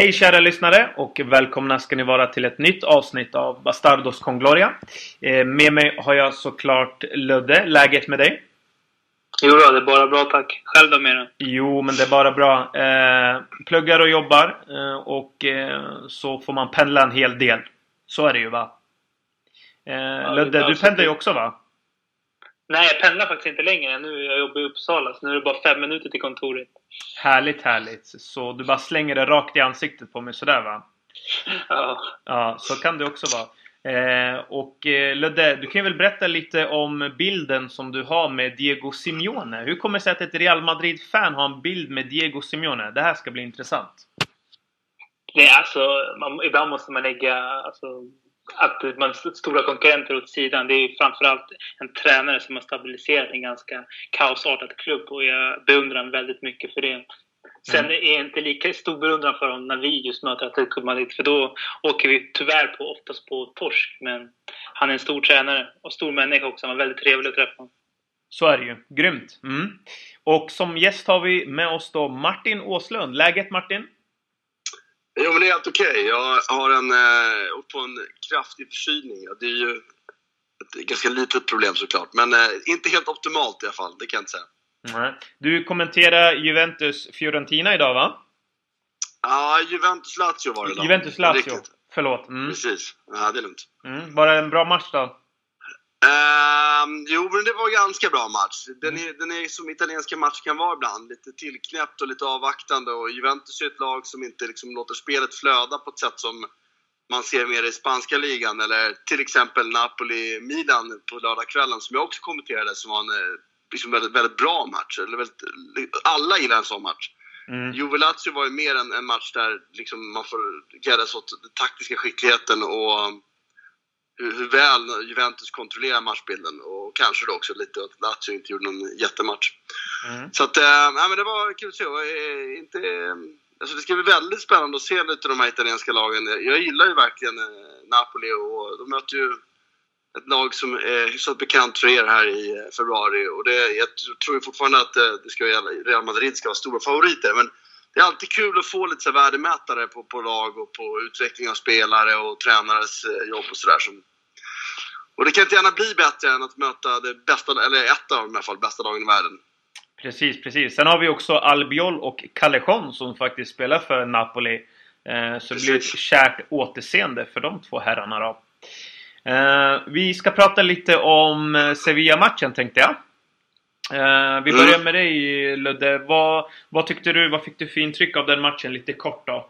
Hej kära lyssnare och välkomna ska ni vara till ett nytt avsnitt av Bastardos con Gloria. Eh, med mig har jag såklart Ludde. Läget med dig? Jo det är bara bra tack. Själv då Mira? Jo, men det är bara bra. Eh, pluggar och jobbar eh, och så får man pendla en hel del. Så är det ju va? Ja, Ludde, du pendlar ju också va? Nej, jag pendlar faktiskt inte längre. Nu jag jobbar i Uppsala, så nu är det bara fem minuter till kontoret. Härligt, härligt. Så du bara slänger det rakt i ansiktet på mig sådär va? Ja. Ja, så kan det också vara. Eh, och eh, Ludde, du kan väl berätta lite om bilden som du har med Diego Simeone. Hur kommer det sig att ett Real Madrid-fan har en bild med Diego Simeone? Det här ska bli intressant. Det är alltså, man, ibland måste man lägga alltså, att man stora konkurrenter åt sidan. Det är framförallt en tränare som har stabiliserat en ganska kaosartad klubb och jag beundrar honom väldigt mycket för det. Sen Mm. är jag inte lika stor beundran för honom när vi just möter Atletico Madrid för då åker vi tyvärr på, oftast på torsk. Men han är en stor tränare och stor människa också. Han var väldigt trevlig att träffa. Så är det ju. Grymt! Mm. Och som gäst har vi med oss då Martin Åslund. Läget Martin? Jo, men det är helt okej. Jag har en, eh, på en kraftig förkylning. Det är ju ett ganska litet problem såklart, men eh, inte helt optimalt i alla fall. Det kan jag inte säga. Nej. Du kommenterar Juventus-Fiorentina idag va? Ja, Juventus-Lazio var det idag. Juventus-Lazio. Förlåt. Mm. Precis. Ja, det är lugnt. Mm. Var det en bra match då? Ehm, jo, men det var en ganska bra match. Den är, den är som italienska matcher kan vara ibland. Lite tillknäppt och lite avvaktande. Och Juventus är ett lag som inte liksom låter spelet flöda på ett sätt som man ser mer i spanska ligan. Eller till exempel Napoli-Milan på lördagskvällen som jag också kommenterade som var en eh, liksom väldigt, väldigt bra match. Eller väldigt, alla gillar en sån match. Mm. Juve-Lazio var ju mer en, en match där liksom man får glädjas åt den taktiska skickligheten och hur, väl Juventus kontrollerar matchbilden. Och kanske då också lite att Lazio inte gjorde någon jättematch. Mm. Så att, äh, men det var kul att se. Eh, inte, eh, alltså det ska bli väldigt spännande att se lite av de här italienska lagen. Jag gillar ju verkligen Napoli och de möter ju ett lag som är hyfsat bekant för er här i februari. Och det, jag tror ju fortfarande att det ska gälla, Real Madrid ska vara stora favoriter. Men det är alltid kul att få lite så värdemätare på, på lag och på utveckling av spelare och tränares jobb och sådär. Som- Och det kan inte gärna bli bättre än att möta det bästa, eller ett av de i alla fall, bästa lagen i världen. Precis, precis. Sen har vi också Albiol och Callejon som faktiskt spelar för Napoli. Eh, så det blir ett kärt återseende för de två herrarna då. Eh, vi ska prata lite om eh, Sevilla-matchen tänkte jag. Eh, vi Mm. börjar med dig Ludde. Vad, vad tyckte du? Vad fick du för intryck av den matchen? Lite kort då.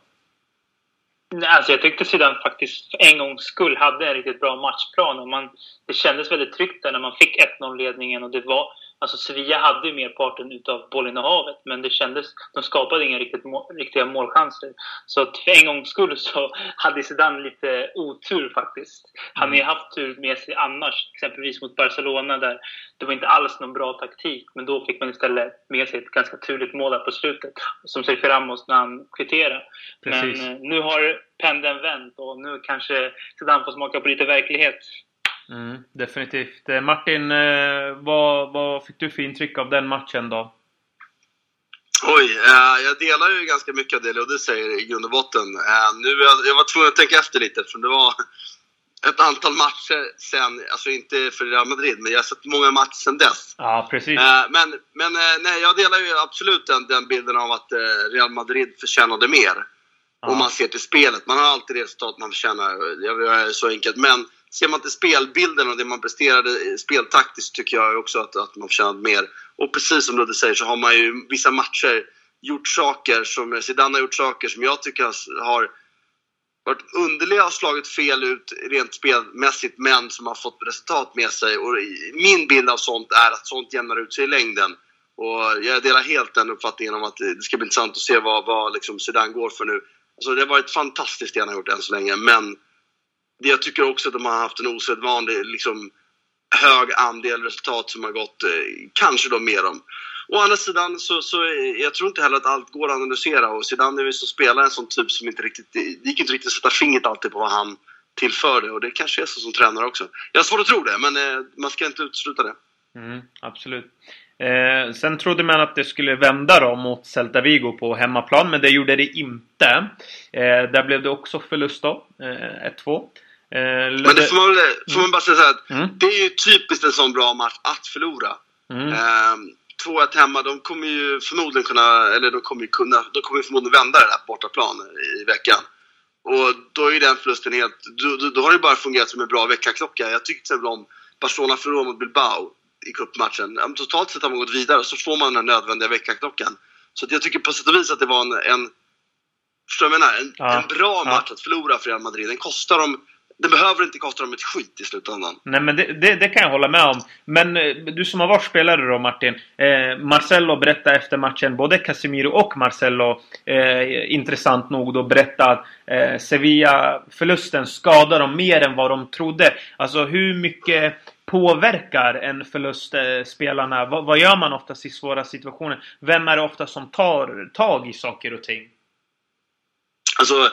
Alltså jag tyckte Zidane faktiskt för en gångs skull hade en riktigt bra matchplan. Och man, det kändes väldigt tryggt där när man fick 1-0-ledningen. Och det var, alltså Sevilla hade ju merparten utav bollinnehavet, men det kändes, de skapade inga riktigt, må- riktiga målchanser. Så för en gångs skull så hade Zidane lite otur faktiskt. Han har ju haft tur med sig annars, exempelvis mot Barcelona där det var inte alls någon bra taktik. Men då fick man istället med sig ett ganska turligt mål där på slutet. Som Sergio Ramos när han kvitterade. Precis. Men eh, nu har pendeln vänt och nu kanske Zidane får smaka på lite verklighet. Mm, definitivt. Eh, Martin, eh, vad, vad fick du för intryck av den matchen då? Oj, eh, jag delar ju ganska mycket av det Ludde säger i grund och botten. Eh, nu, jag, jag var tvungen att tänka efter lite eftersom det var ett antal matcher sen, alltså inte för Real Madrid, men jag har sett många matcher sen dess. Ja, precis. Eh, men men nej, jag delar ju absolut den, den bilden av att Real Madrid förtjänade mer. Ja. Om man ser till spelet. Man har alltid det resultat man förtjänar. Jag jag är så enkelt. Men ser man till spelbilden och det man presterade speltaktiskt tycker jag också att, att man förtjänat mer. Och precis som Ludde säger så har man ju vissa matcher gjort saker som Zidane har gjort saker som jag tycker har- varit underliga och slagit fel ut rent spelmässigt men som har fått resultat med sig. Och min bild av sånt är att sånt jämnar ut sig i längden. Och jag delar helt den uppfattningen om att det ska bli intressant att se vad, vad liksom Zidane går för nu. Alltså det har varit fantastiskt det han har gjort än så länge men det jag tycker också att de har haft en osedvanlig liksom, hög andel resultat som har gått eh, kanske då mer om. Å andra sidan så, så eh, jag tror inte heller att allt går att analysera och sedan är vi som spelare en sån typ som inte riktigt, det gick inte riktigt att sätta fingret alltid på vad han tillförde och det kanske är så som tränare också. Jag har svårt att tro det men eh, man ska inte utesluta det. Mm, absolut. Eh, sen trodde man att det skulle vända då mot Celta Vigo på hemmaplan, men det gjorde det inte. Eh, där blev det också förlust då, eh, 1-2. Eh, men det får man, väl, får man bara säga så att mm. det är ju typiskt en sån bra match att förlora. Mm. Eh, 2-1 hemma, de kommer ju förmodligen kunna, eller de kommer ju kunna, de kommer förmodligen vända det där bortaplan i veckan. Och då är ju den förlusten helt, då, då, då har det bara fungerat som en bra väckarklocka. Jag tyckte till exempel om Barcelona förlorade mot Bilbao i cupmatchen. Totalt sett har man gått vidare och så får man den nödvändiga väckarklockan. Så jag tycker på sätt och vis att det var en, en förstår du vad jag menar? En, ja. en bra match ja. att förlora för Real Madrid. Den kostar dem det behöver inte kosta dem ett skit i slutändan. Nej men det, det, det, kan jag hålla med om. Men eh, du som har varit spelare då Martin. Eh, Marcello berättade efter matchen, både Casemiro och Marcello, eh, intressant nog då berättade att eh, Sevilla-förlusten skadar dem mer än vad de trodde. Alltså hur mycket påverkar en förlust eh, spelarna? V vad gör man oftast i svåra situationer? Vem är det ofta som tar tag i saker och ting? Alltså,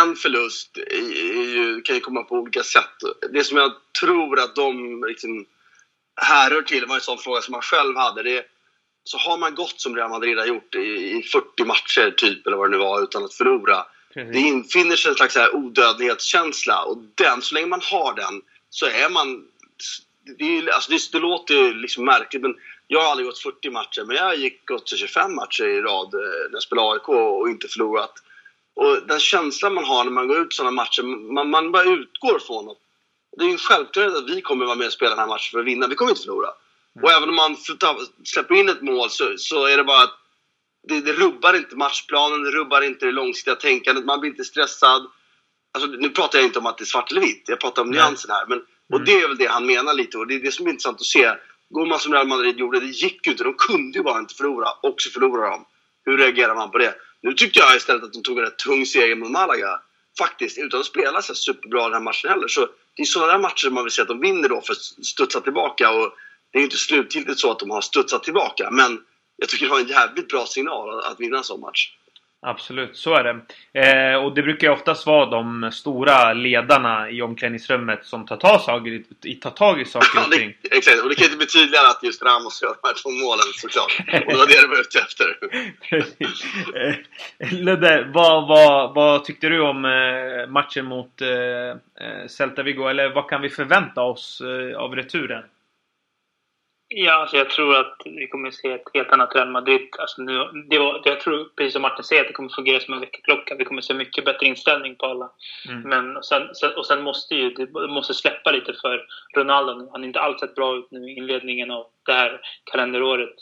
en förlust ju, kan ju komma på olika sätt. Det som jag tror att de liksom härrör till var en sån fråga som man själv hade. Det, så har man gått som Real Madrid har gjort i, i 40 matcher, typ, eller vad det nu var, utan att förlora. Precis. Det infinner sig en slags här odödlighetskänsla och den, så länge man har den så är man... Det, alltså det, det låter ju liksom märkligt, men jag har aldrig gått 40 matcher, men jag gick gått 25 matcher i rad eh, när jag spelade AIK och inte förlorat. Och den känslan man har när man går ut sådana matcher, man, man bara utgår från att det är en självklarhet att vi kommer vara med och spela den här matchen för att vinna. Vi kommer inte förlora. Mm. Och även om man släpper in ett mål så, så är det bara att det, det, rubbar inte matchplanen, det rubbar inte det långsiktiga tänkandet, man blir inte stressad. Alltså, nu pratar jag inte om att det är svart eller vitt, jag pratar om Nej. nyansen här. Men, och mm. det är väl det han menar lite och det är det som är intressant att se. Går man som Real Madrid gjorde, det gick ju inte. De kunde ju bara inte förlora och så förlorar de. Hur reagerar man på det? Nu tyckte jag istället att de tog en rätt tung seger mot Malaga. Faktiskt, utan att spela så superbra den här matchen heller. Så det är sådana där matcher man vill se att de vinner då för att studsa tillbaka. Och det är inte slutgiltigt så att de har studsat tillbaka, men jag tycker det var en jävligt bra signal att vinna en sån match. Absolut, så är det. Eh, och det brukar ju oftast vara de stora ledarna i omklädningsrummet som tar tag, saker, tar tag i saker och ting. Ja, exakt, och det kan inte bli tydligare att just Ramos gör de här två målen såklart. Och det var det du var ute efter. eh, Ludde, vad, vad, vad tyckte du om eh, matchen mot eh, eh, Celta Vigo? Eller vad kan vi förvänta oss av returen? Ja, alltså jag tror att vi kommer att se ett helt annat Real Madrid. Alltså nu, det var, jag tror, precis som Martin säger, att det kommer att fungera som en väckarklocka. Vi kommer att se mycket bättre inställning på alla. Mm. Men, och sen, sen, och sen måste ju, det måste släppa lite för Ronaldo. Han har inte alls sett bra ut nu i inledningen av det här kalenderåret.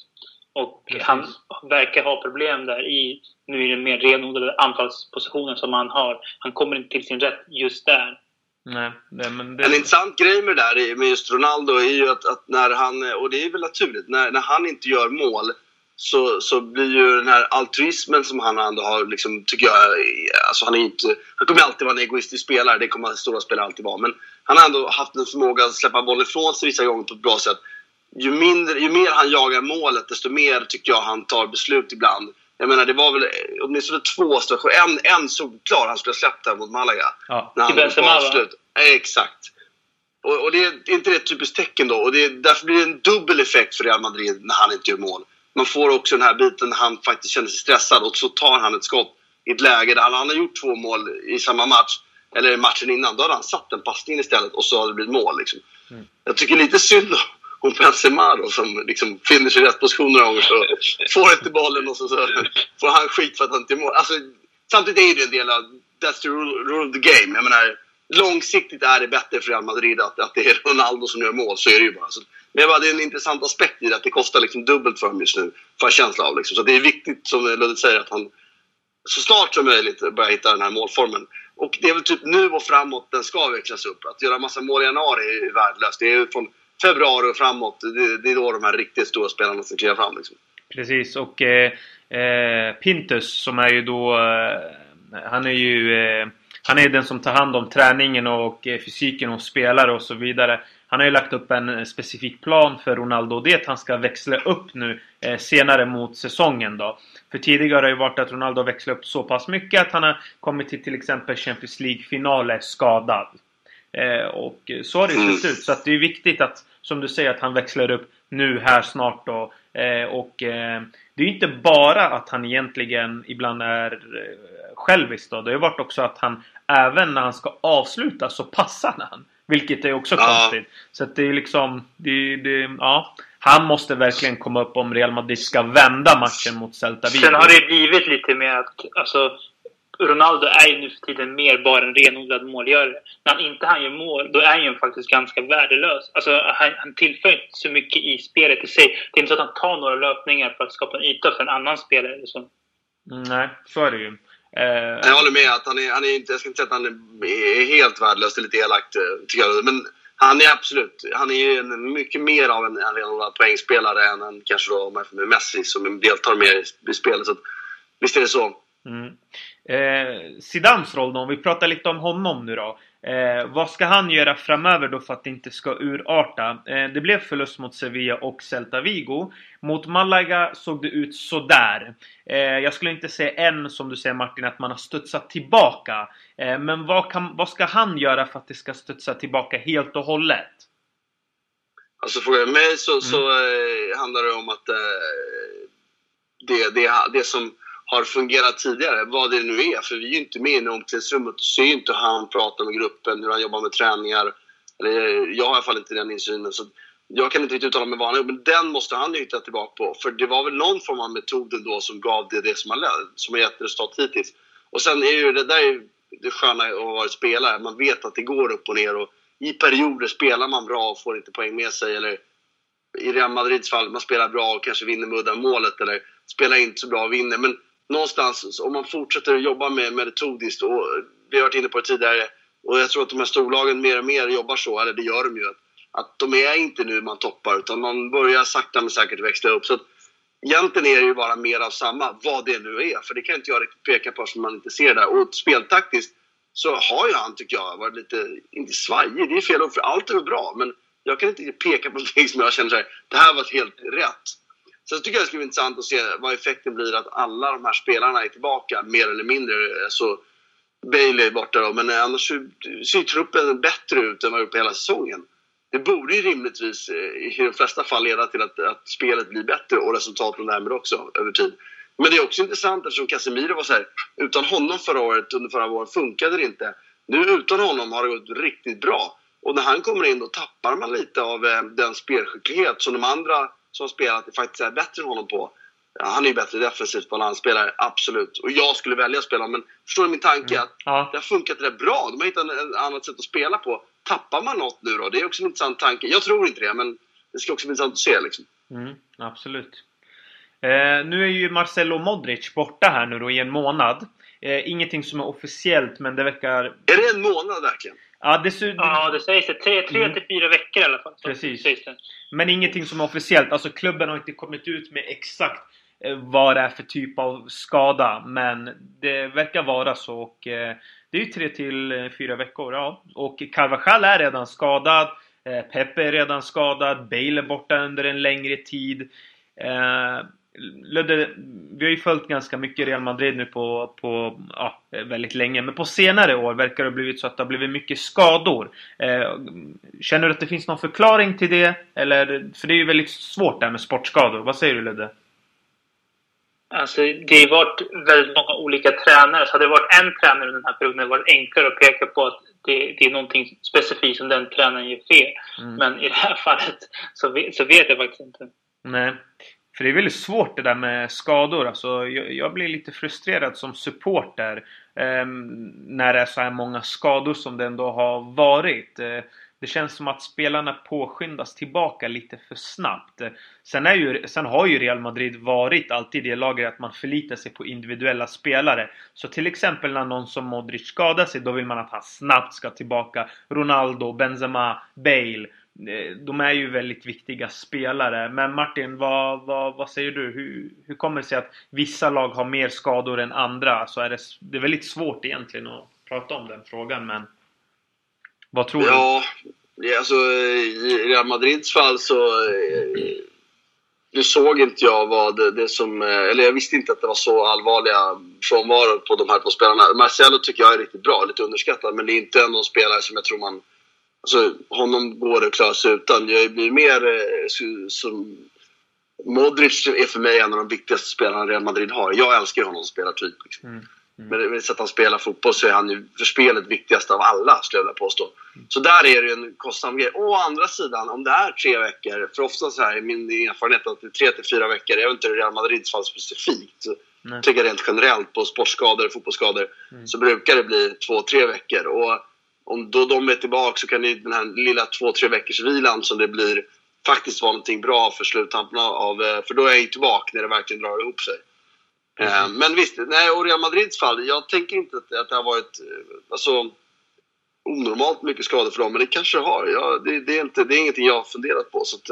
Och precis. han verkar ha problem där i, nu i den mer renodlade anfallspositionen som han har. Han kommer inte till sin rätt just där. Nej, men det... En intressant grej med det där med just Ronaldo är ju att, att, när han, och det är väl naturligt, när, när han inte gör mål så, så blir ju den här altruismen som han ändå har, liksom, tycker jag, alltså han är inte, han kommer alltid vara en egoistisk spelare, det kommer stora spelare alltid vara, men han har ändå haft en förmåga att släppa bollen ifrån sig vissa gånger på ett bra sätt. Ju, mindre, ju mer han jagar målet, desto mer tycker jag han tar beslut ibland jag menar, det var väl åtminstone två situationer. En, en solklar, han skulle ha släppt den mot Malaga. Ja. När han Till va? Exakt. Och, och det är inte det ett typiskt tecken då? Och det, därför blir det en dubbel effekt för Real Madrid när han inte gör mål. Man får också den här biten när han faktiskt känner sig stressad och så tar han ett skott i ett läge där han har gjort två mål i samma match, eller matchen innan. Då hade han satt en passning istället och så hade det blivit mål. Liksom. Mm. Jag tycker lite synd om Benzema som liksom finner sig i rätt position några gånger så får inte bollen och så, så får han skit för att han inte mål. Alltså, samtidigt är det en del av that's the rule, of the game. Jag menar, långsiktigt är det bättre för Real Madrid att, att det är Ronaldo som gör mål, så är det ju bara. Så, men bara, det är en intressant aspekt i det, att det kostar liksom dubbelt för dem just nu, får jag känsla av. Liksom. Så det är viktigt, som Ludde säger, att han så snart som möjligt börjar hitta den här målformen. Och det är väl typ nu och framåt den ska växlas upp. Att göra massa mål i januari är värdelöst. Det är från februari och framåt, det, det är då de här riktigt stora spelarna ska kliva fram. Liksom. Precis, och eh, eh, Pintus som är ju då... Eh, han är ju... Eh, han är den som tar hand om träningen och eh, fysiken hos spelare och så vidare. Han har ju lagt upp en specifik plan för Ronaldo och det är att han ska växla upp nu eh, senare mot säsongen då. För tidigare har det ju varit att Ronaldo växlat upp så pass mycket att han har kommit till till exempel Champions League-finaler skadad. Eh, och så har det ju sett ut. Så det är viktigt att, som du säger, att han växlar upp nu här snart då. Eh, och eh, det är ju inte bara att han egentligen ibland är eh, självisk då. Det har ju varit också att han även när han ska avsluta så passar han. Vilket är också ja. konstigt. Så att det är liksom... Det, det, ja. Han måste verkligen komma upp om Real Madrid ska vända matchen mot Celta Vigo. Sen har det blivit lite mer att... Alltså, Ronaldo är ju nu för tiden mer bara en renodlad målgörare. När han inte han gör mål, då är han ju faktiskt ganska värdelös. Alltså, han, han tillför inte så mycket i spelet i sig. Det är inte så att han tar några löpningar för att skapa en yta för en annan spelare. Eller så. Nej, så är det ju. Eh... Jag håller med. att han är, han är inte, Jag ska inte säga att han är helt värdelös. Det är lite elakt, eh, tycker jag. Men han är absolut... Han är en, mycket mer av en, en renodlad poängspelare än en, kanske då, om med Messi som deltar mer i, i spelet. Så visst är det så. Mm. Eh, Zidans roll då, om vi pratar lite om honom nu då. Eh, vad ska han göra framöver då för att det inte ska urarta? Eh, det blev förlust mot Sevilla och Celta Vigo. Mot Malaga såg det ut sådär. Eh, jag skulle inte säga än, som du säger Martin, att man har studsat tillbaka. Eh, men vad, kan, vad ska han göra för att det ska studsa tillbaka helt och hållet? Alltså du mig så, mm. så eh, handlar det om att eh, det, det, det som har fungerat tidigare, vad det nu är. För vi är ju inte med i omklädningsrummet och ser inte hur han pratar med gruppen, hur han jobbar med träningar. Eller, jag har i alla fall inte den insynen. Så jag kan inte riktigt uttala mig vad han men den måste han ju hitta tillbaka på. För det var väl någon form av metod då som gav det, det som, har, som har gett resultat hittills. Och sen är ju det där är det sköna att vara spelare. Man vet att det går upp och ner. Och I perioder spelar man bra och får inte poäng med sig. Eller i Real Madrids fall, man spelar bra och kanske vinner med målet. Eller spelar inte så bra och vinner. Men någonstans, om man fortsätter att jobba med metodiskt, och vi har varit inne på det tidigare, och jag tror att de här storlagen mer och mer jobbar så, eller det gör de ju, att de är inte nu man toppar, utan man börjar sakta men säkert växla upp. Så att, egentligen är det ju bara mer av samma, vad det nu är. För det kan inte jag riktigt peka på som man inte ser där. Och speltaktiskt så har ju han, tycker jag, varit lite, inte svajig, det är fel ord, för allt är bra. Men jag kan inte peka på någonting som jag känner såhär, det här var helt rätt. Sen tycker jag det skulle vara intressant att se vad effekten blir att alla de här spelarna är tillbaka, mer eller mindre. Alltså, Bailey är borta då, men eh, annars ser truppen bättre ut än vad gjort på hela säsongen. Det borde ju rimligtvis eh, i de flesta fall leda till att, att spelet blir bättre och resultaten därmed också över tid. Men det är också intressant eftersom Casemiro var så här, utan honom förra året, under förra våren, funkade det inte. Nu utan honom har det gått riktigt bra. Och när han kommer in då tappar man lite av eh, den spelskicklighet som de andra som spelat faktiskt är bättre än honom på. Ja, han är ju bättre defensivt balansspelare, absolut. Och jag skulle välja att spela, men förstår du min tanke? Mm. Ja. Det har funkat rätt bra. De har hittat ett annat sätt att spela på. Tappar man något nu då? Det är också en intressant tanke. Jag tror inte det, men det ska också bli intressant att se. Liksom. Mm, absolut. Eh, nu är ju Marcelo Modric borta här nu då i en månad. Eh, ingenting som är officiellt, men det verkar... Är det en månad verkligen? Ja, det, ja, det sägs det. Tre, tre mm. till fyra veckor i alla fall. Precis. Men ingenting som är officiellt. Alltså klubben har inte kommit ut med exakt eh, vad det är för typ av skada. Men det verkar vara så. Och, eh, det är ju tre till eh, fyra veckor. Ja. Och Carvajal är redan skadad. Pepe är redan skadad. Bale är borta under en längre tid. Ludde, vi har ju följt ganska mycket Real Madrid nu på, på ja, väldigt länge. Men på senare år verkar det ha blivit så att det har blivit mycket skador. Eh, känner du att det finns någon förklaring till det? Eller, för det är ju väldigt svårt det här med sportskador. Vad säger du Ludde? Alltså, det har varit väldigt många olika tränare. Så hade det varit en tränare under den här perioden hade det varit enklare att peka på att det, det är någonting specifikt som den tränaren gör fel. Mm. Men i det här fallet så så vet jag faktiskt inte. Nej. För det är väldigt svårt det där med skador. Alltså, jag, jag blir lite frustrerad som supporter eh, när det är så här många skador som det ändå har varit. Eh, det känns som att spelarna påskyndas tillbaka lite för snabbt. Sen, är ju, sen har ju Real Madrid varit alltid det laget att man förlitar sig på individuella spelare. Så till exempel när någon som Modric skadar sig, då vill man att han snabbt ska tillbaka. Ronaldo, Benzema, Bale. Eh, de är ju väldigt viktiga spelare. Men Martin, vad, vad, vad säger du? Hur, hur kommer det sig att vissa lag har mer skador än andra? Så är det, det är väldigt svårt egentligen att prata om den frågan, men vad tror ja, du? Ja, alltså i Real Madrids fall så eh, nu såg inte jag vad det, det, som, eh, eller jag visste inte att det var så allvarliga frånvaror på de här två spelarna. Marcelo tycker jag är riktigt bra, lite underskattad, men det är inte en spelare som jag tror man alltså, honom går det att klara sig utan. Jag blir mer eh, som... Modric är för mig en av de viktigaste spelarna Real Madrid har. Jag älskar honom som spelartyp. Liksom. Mm. Mm. Men det sätt han spelar fotboll så är han ju för spelet viktigast av alla, skulle jag vilja påstå. Mm. Så där är det ju en kostsam grej. Å andra sidan, om det är tre veckor, för ofta så här, min erfarenhet att det är tre till fyra veckor, jag vet inte Real Madrids fall specifikt, Nej. tycker rent generellt på sportskador, fotbollsskador, mm. så brukar det bli två, tre veckor. Och om då de är tillbaka så kan det, den här lilla två, tre veckors vilan som det blir faktiskt vara någonting bra för sluttampen av, eh, för då är jag ju tillbaka när det verkligen drar ihop sig. Mm. Men visst, nej, och Real Madrids fall, jag tänker inte att, att det har varit eh, alltså, onormalt mycket skador för dem, men det kanske det har. Ja, det, det, är inte, det är ingenting jag har funderat på. Så att,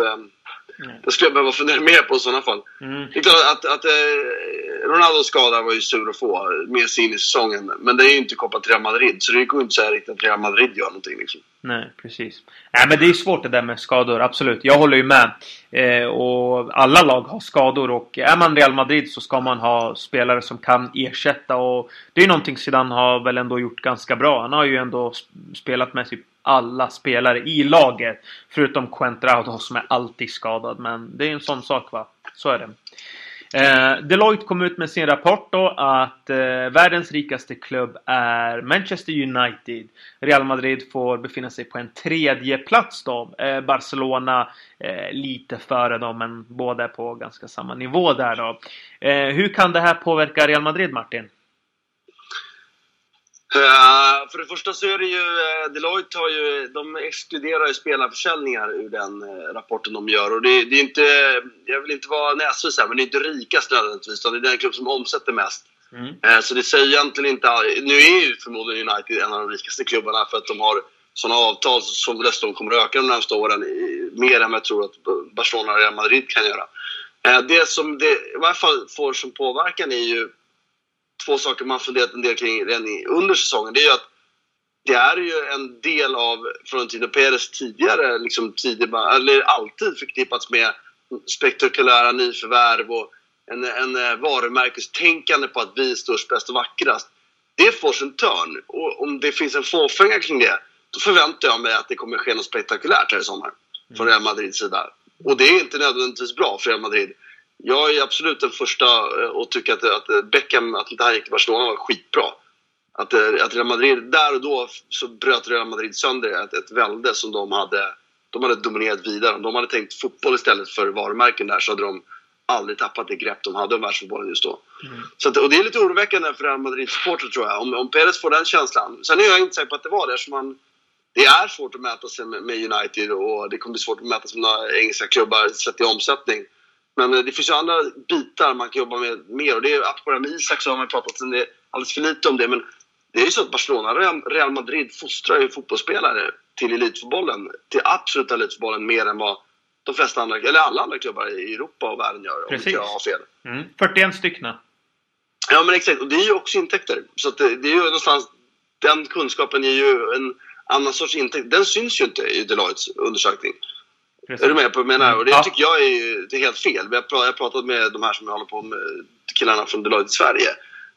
Mm. Det skulle jag behöva fundera mer på i sådana fall. Mm. Det är klart att, att eh, Ronaldos skada var ju sur att få med sig in i säsongen. Men det är ju inte kopplat till Real Madrid, så det går inte att säga riktigt att Real Madrid gör någonting. Liksom. Nej, precis. Nej, men det är svårt det där med skador, absolut. Jag håller ju med. Eh, och alla lag har skador och är man Real Madrid så ska man ha spelare som kan ersätta. Och det är ju någonting Zidane har väl ändå gjort ganska bra. Han har ju ändå spelat med typ alla spelare i laget. Förutom Quentraudo som är alltid skadad. Men det är en sån sak va. Så är det. Eh, Deloitte kom ut med sin rapport då att eh, världens rikaste klubb är Manchester United. Real Madrid får befinna sig på en tredje plats då. Eh, Barcelona eh, lite före dem men båda är på ganska samma nivå där då. Eh, hur kan det här påverka Real Madrid Martin? Uh, för det första så är det ju, uh, Deloitte har ju, de exkluderar ju spelarförsäljningar ur den uh, rapporten de gör. Och det, det, är inte, jag vill inte vara näsvis här, men det är inte rikast nödvändigtvis, utan det är den klubb som omsätter mest. Mm. så det säger egentligen inte, nu är ju förmodligen United en av de rikaste klubbarna för att de har sådana avtal som dessutom kommer att öka de närmaste åren i, mer än vad jag tror att Barcelona och Real Madrid kan göra. det som det i varje fall får som påverkan är ju två saker man funderat en del kring redan under säsongen. Det är ju att det är ju en del av Florentino Perez tidigare, liksom tidigare, eller alltid förknippats med spektakulära nyförvärv och en, en eh, varumärkestänkande på att vi är störst, bäst och vackrast. Det får sin törn. Och om det finns en fåfänga kring det, då förväntar jag mig att det kommer ske något spektakulärt här i sommar. Från Real Madrids sida. Och det är inte nödvändigtvis bra för Real Madrid jag är absolut den första att eh, tycka att, att Beckham, att inte han gick till Barcelona var skitbra. Att, eh, att Real Madrid, där och då så bröt Real Madrid sönder ett, ett välde som de hade, de hade dominerat vidare. Om de hade tänkt fotboll istället för varumärken där så hade de aldrig tappat det grepp de hade om världsfotbollen just då. Mm. Så att, och det är lite oroväckande för Real Madrid-supportrar tror jag, om, om Perez får den känslan. Sen är jag inte säker på att det var det, man, det är svårt att mäta sig med, med United och det kommer bli svårt att mäta sig med några engelska klubbar sett i omsättning. Men eh, det finns ju andra bitar man kan jobba med mer. Och det är, med Isak så har man pratat alldeles för lite om det. Men det är ju så att Barcelona Real Madrid fostrar ju fotbollsspelare till elitfotbollen. Till absoluta elitfotbollen mer än vad de flesta andra, eller alla andra klubbar i Europa och världen gör. Precis. Om jag har fel. Mm. 41 stycken. Ja men exakt. Och det är ju också intäkter. Så det, det, är ju någonstans, den kunskapen är ju en annan sorts intäkt. Den syns ju inte i Deloittes undersökning. Precis. Är du med på vad jag menar? Och det ja. tycker jag är, det är helt fel. Jag har pratat med de här som håller på med killarna från Deloitte Sverige.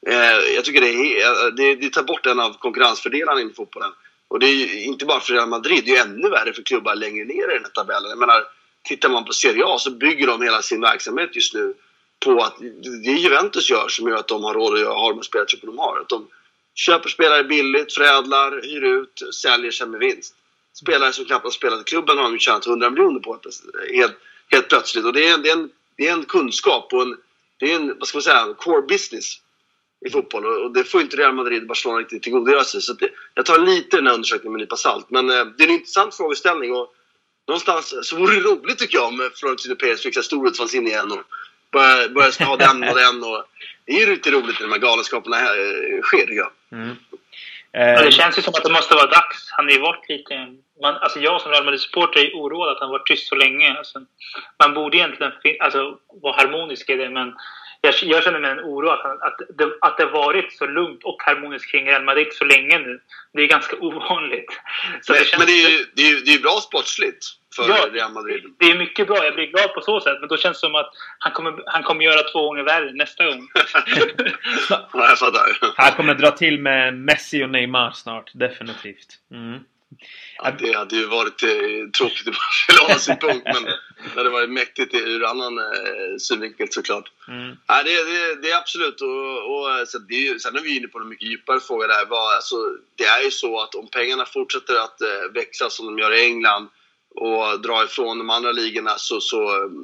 Eh, jag tycker det, är, det, det tar bort en av konkurrensfördelarna inom fotbollen. Och det är ju inte bara för Real Madrid, det är ju ännu värre för klubbar längre ner i den här tabellen. Jag menar, tittar man på Serie A så bygger de hela sin verksamhet just nu på att det Juventus gör som gör att de har råd att ha de spelartrupper de har. Att de köper spelare billigt, förädlar, hyr ut, säljer sen med vinst spelare som knappt har spelat i klubben har de tjänat 100 miljoner på helt, helt plötsligt. Och det är, det, är en, det är en kunskap och en, det är en, vad ska man säga, core business i fotboll. Och det får inte Real Madrid och Barcelona riktigt tillgodogöra sig. Så det, jag tar lite den här undersökningen med en nypa salt. Men eh, det är en intressant frågeställning. Och någonstans så vore det roligt tycker jag om Florentino Perez fick storhetsvansinne igen och börjar börja ha den och den. Och, det är ju lite roligt när de här galenskaperna här, eh, sker tycker jag. Mm. Eh, det känns ju som att det måste vara dags. Han har ju varit lite... Man, alltså jag som Real Madrid-supporter är oroad att han varit tyst så länge. Alltså, man borde egentligen alltså, vara harmonisk i det, men jag, jag känner mig en oro att, han, att, det, att det varit så lugnt och harmoniskt kring Real Madrid så länge nu. Det är ganska ovanligt. Så men, det, men det är ju det är, det är bra sportsligt för ja, Real Madrid. Det är mycket bra. Jag blir glad på så sätt. Men då känns det som att han kommer, han kommer göra två gånger värre nästa gång. ja, jag fattar. Han kommer dra till med Messi och Neymar snart. Definitivt. Mm. Ja, det hade ju varit eh, tråkigt ur Barcelonas synpunkt, men det hade varit mäktigt ur annan eh, synvinkel såklart. Mm. Ja, det, det, det, är absolut. Och, och, så det är, sen är vi inne på en mycket djupare fråga där. Vad, alltså, det är ju så att om pengarna fortsätter att eh, växa som de gör i England och dra ifrån de andra ligorna så, så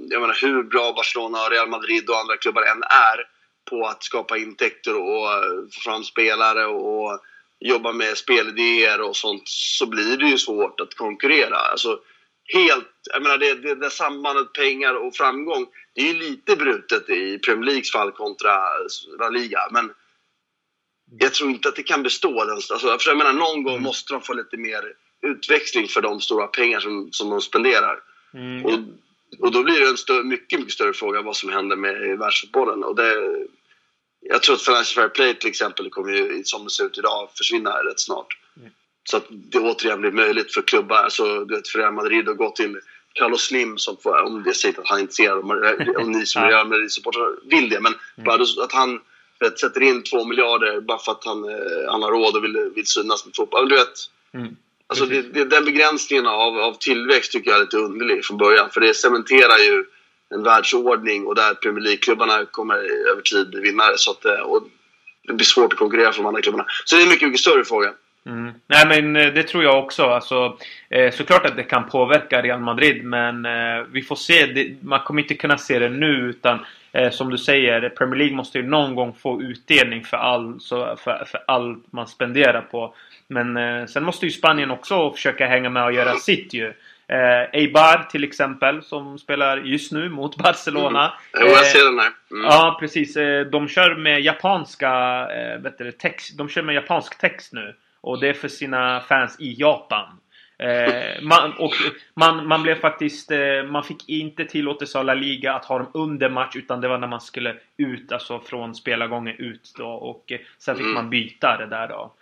jag menar hur bra Barcelona, Real Madrid och andra klubbar än är på att skapa intäkter och få fram spelare och jobba med spelidéer och sånt så blir det ju svårt att konkurrera. Alltså, helt, jag menar det, det, det sambandet pengar och framgång, det är ju lite brutet i Premier Leagues fall kontra La Liga. Men jag tror inte att det kan bestå. Alltså, jag menar, någon gång mm. måste de få lite mer utväxling för de stora pengar som, som de spenderar. Mm. Och, och då blir det en större, mycket, mycket större fråga vad som händer med världsfotbollen. Och det, jag tror att Financial Fair Play till exempel kommer ju, som det ser ut idag, försvinna rätt snart. Mm. Så att det återigen blir möjligt för klubbar, alltså du vet för Real Madrid att gå till Carlos Slim, som får, om det säger att han är intresserad, om ni som Real Madrid-supportrar vill det, men mm. bara att han vet, sätter in två miljarder bara för att han, eh, han har råd och vill, vill synas med fotboll. Du vet, mm. Alltså det, det, den begränsningen av, av tillväxt tycker jag är lite underlig från början. För det cementerar ju en världsordning och där Premier League-klubbarna kommer över tid bli vinnare. Så att, eh, och det blir svårt att konkurrera för de andra klubbarna. Så det är en mycket, mycket större fråga. Mm. Nej men eh, det tror jag också. Alltså, eh, såklart att det kan påverka Real Madrid men eh, vi får se. Det, man kommer inte kunna se det nu utan eh, som du säger, Premier League måste ju någon gång få utdelning för, all, så, för, för allt man spenderar på. Men eh, sen måste ju Spanien också försöka hänga med och göra sitt ju. Eh, Eibar till exempel som spelar just nu mot Barcelona. Mm. Jo, jag ser den här. Mm. Ja, precis. Eh, de kör med japanska eh, vet du, text. De kör med japansk text nu. Och det är för sina fans i Japan. Eh, man, och man, man blev faktiskt... Man fick inte tillåtelse av La Liga att ha dem under match utan det var när man skulle ut, alltså från spelargången ut då. Och sen fick mm. man byta det där då.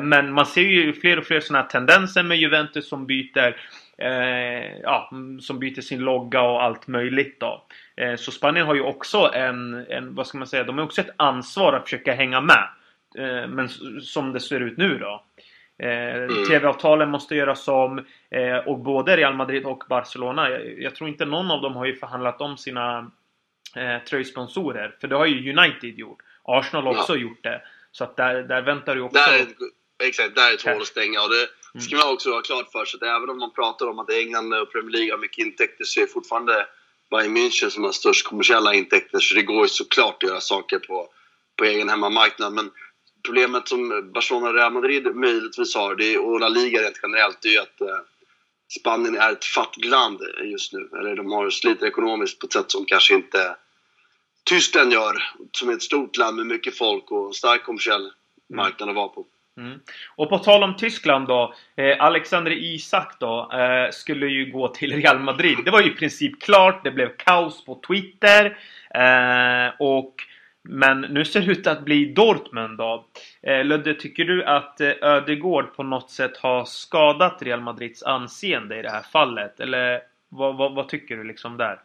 Men man ser ju fler och fler sådana tendenser med Juventus som byter eh, ja, som byter sin logga och allt möjligt då. Eh, så Spanien har ju också en, en, vad ska man säga, de har också ett ansvar att försöka hänga med. Eh, men som det ser ut nu då. Mm. TV-avtalen måste göras om och både Real Madrid och Barcelona, jag, jag, tror inte någon av dem har ju förhandlat om sina eh, tröjsponsorer. För det har ju United gjort. Arsenal har också ja. gjort det. Så att där, där väntar du också... Där, exakt, där är ett hål att stänga. Och det, det ska man också ha klart för sig att även om man pratar om att England och Premier League har mycket intäkter så är det fortfarande Bayern München som har störst kommersiella intäkter. Så det går ju såklart att göra saker på, på egen hemmamarknad. Men problemet som Barcelona och Real Madrid möjligtvis har, det och La Liga rent generellt, det är ju att eh, Spanien är ett fattigt land just nu. Eller de har sliter ekonomiskt på ett sätt som kanske inte Tyskland gör, som är ett stort land med mycket folk och stark kommersiell marknad att vara på. Mm. Och på tal om Tyskland då. Eh, Alexander Isak då eh, skulle ju gå till Real Madrid. Det var ju i princip klart. Det blev kaos på Twitter. Eh, och, men nu ser det ut att bli Dortmund då. Eh, Ludde, tycker du att eh, Ödegård på något sätt har skadat Real Madrids anseende i det här fallet? Eller vad, vad, vad tycker du liksom där?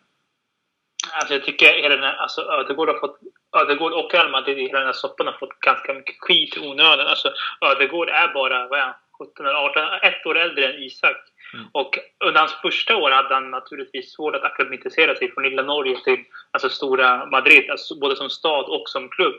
Alltså jag tycker hela den här, alltså Ödegård har fått Ödegård och Madrid i hela den här soppan har fått ganska mycket skit i onödan. Alltså Ödegård är bara, vad är han, 17 eller 18, ett år äldre än Isak. Mm. Och under hans första år hade han naturligtvis svårt att akklimatisera sig från lilla Norge till alltså stora Madrid, alltså både som stad och som klubb.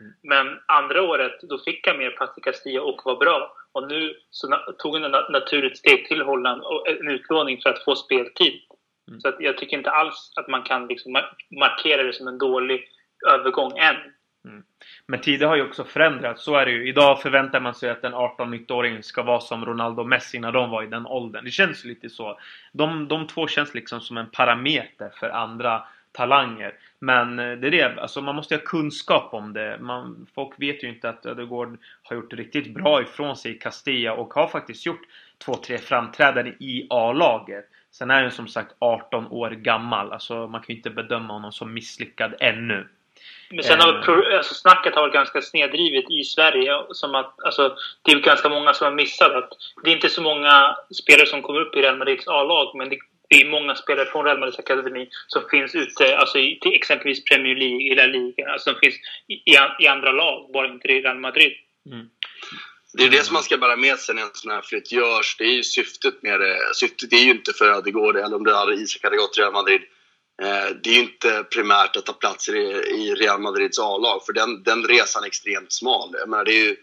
Mm. Men andra året, då fick han mer plats i Castilla och var bra. Och nu så tog han ett naturligt steg till Holland och en utlåning för att få speltid. Mm. Så att jag tycker inte alls att man kan liksom markera det som en dålig övergång än. Mm. Men tider har ju också förändrats, så är det ju. Idag förväntar man sig att en 18-19-åring ska vara som Ronaldo och Messi när de var i den åldern. Det känns lite så. De, de två känns liksom som en parameter för andra talanger. Men eh, det är det, alltså man måste ha kunskap om det. Man, folk vet ju inte att Ödegård har gjort riktigt bra ifrån sig i Castilla och har faktiskt gjort två, tre framträdanden i A-laget. Sen är han som sagt 18 år gammal. Alltså man kan ju inte bedöma honom som misslyckad ännu. Men sen har eh. alltså, snacket har varit ganska snedrivet i Sverige. Som att, alltså, det är ganska många som har missat att det är inte så många spelare som kommer upp i Real Madrids A-lag. Men det, det, är många spelare från Real Madrids akademi som finns ute, alltså i till exempelvis Premier League, i La Liga. Alltså de finns i, i andra lag, bara inte i Real Madrid. Mm. Det är det som man ska bära med sig när en sån här flytt görs. Det är ju syftet med det. Syftet är ju inte för Ödegård eller om det hade Isak hade gått till Real Madrid. Eh, det är ju inte primärt att ta plats i Real Madrids A-lag, för den, den resan är extremt smal. Jag menar, det är ju,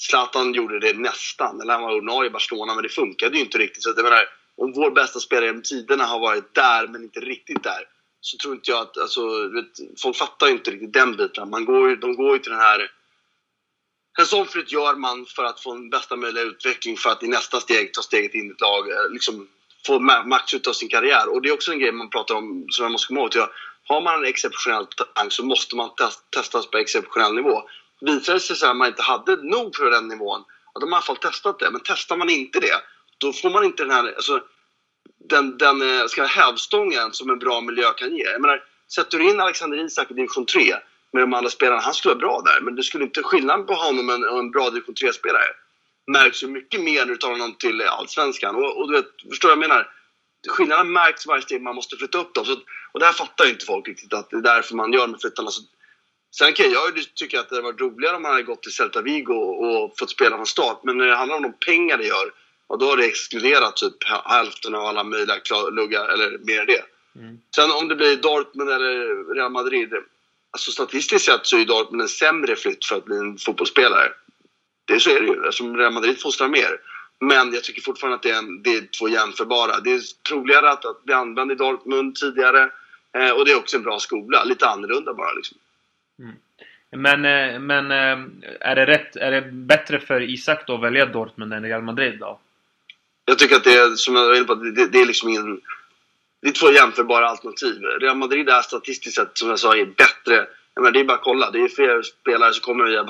Zlatan gjorde det nästan, eller han var ordinarie i Barcelona, men det funkade ju inte riktigt. Så jag menar, om vår bästa spelare genom tiderna har varit där, men inte riktigt där, så tror inte jag att... Alltså, vet, folk fattar ju inte riktigt den biten. Man går ju, de går ju till den här... En sån flytt gör man för att få en bästa möjliga utveckling för att i nästa steg ta steget in i ett lag. Eh, liksom, få max ut av sin karriär. Och det är också en grej man pratar om som jag måste komma ihåg. Har man en exceptionell talang så måste man testas på exceptionell nivå. Visar det sig att man inte hade nog för den nivån, ja, då har man i alla fall testat det. Men testar man inte det, då får man inte den här... Alltså, den, den eh, ska hävstången som en bra miljö kan ge. Jag menar, sätter du in Alexander Isak i division 3 med de andra spelarna, han skulle vara bra där. Men det skulle inte skillnaden på honom och en bra division 3-spelare märks ju mycket mer när du tar honom till Allsvenskan. Och, och du vet, förstår vad jag menar? Skillnaden märks varje steg man måste flytta upp dem. Så, och det här fattar ju inte folk riktigt, att det är därför man gör med flyttarna. Så, sen kan jag ju tycka att det hade varit roligare om man hade gått till Celta Vigo och, och fått spela från start. Men när det handlar om de pengar det gör, och då har det exkluderat typ hälften av alla möjliga luggar, eller mer än det. Mm. Sen om det blir Dortmund eller Real Madrid. Alltså statistiskt sett så är Dortmund en sämre flytt för att bli en fotbollsspelare. Det, så är det ju, eftersom Real Madrid fostrar mer. Men jag tycker fortfarande att det är, en, det är två jämförbara. Det är troligare att, att bli använd i Dortmund tidigare. Eh, och det är också en bra skola. Lite annorlunda bara liksom. Mm. Men, eh, men eh, är, det rätt, är det bättre för Isak då att välja Dortmund än Real Madrid då? Jag tycker att det är, som jag var inne på, det, det är liksom ingen... Det är två jämförbara alternativ. Real Madrid är statistiskt sett, som jag sa, är bättre. Jag menar, det är bara att kolla. Det är fler spelare som kommer via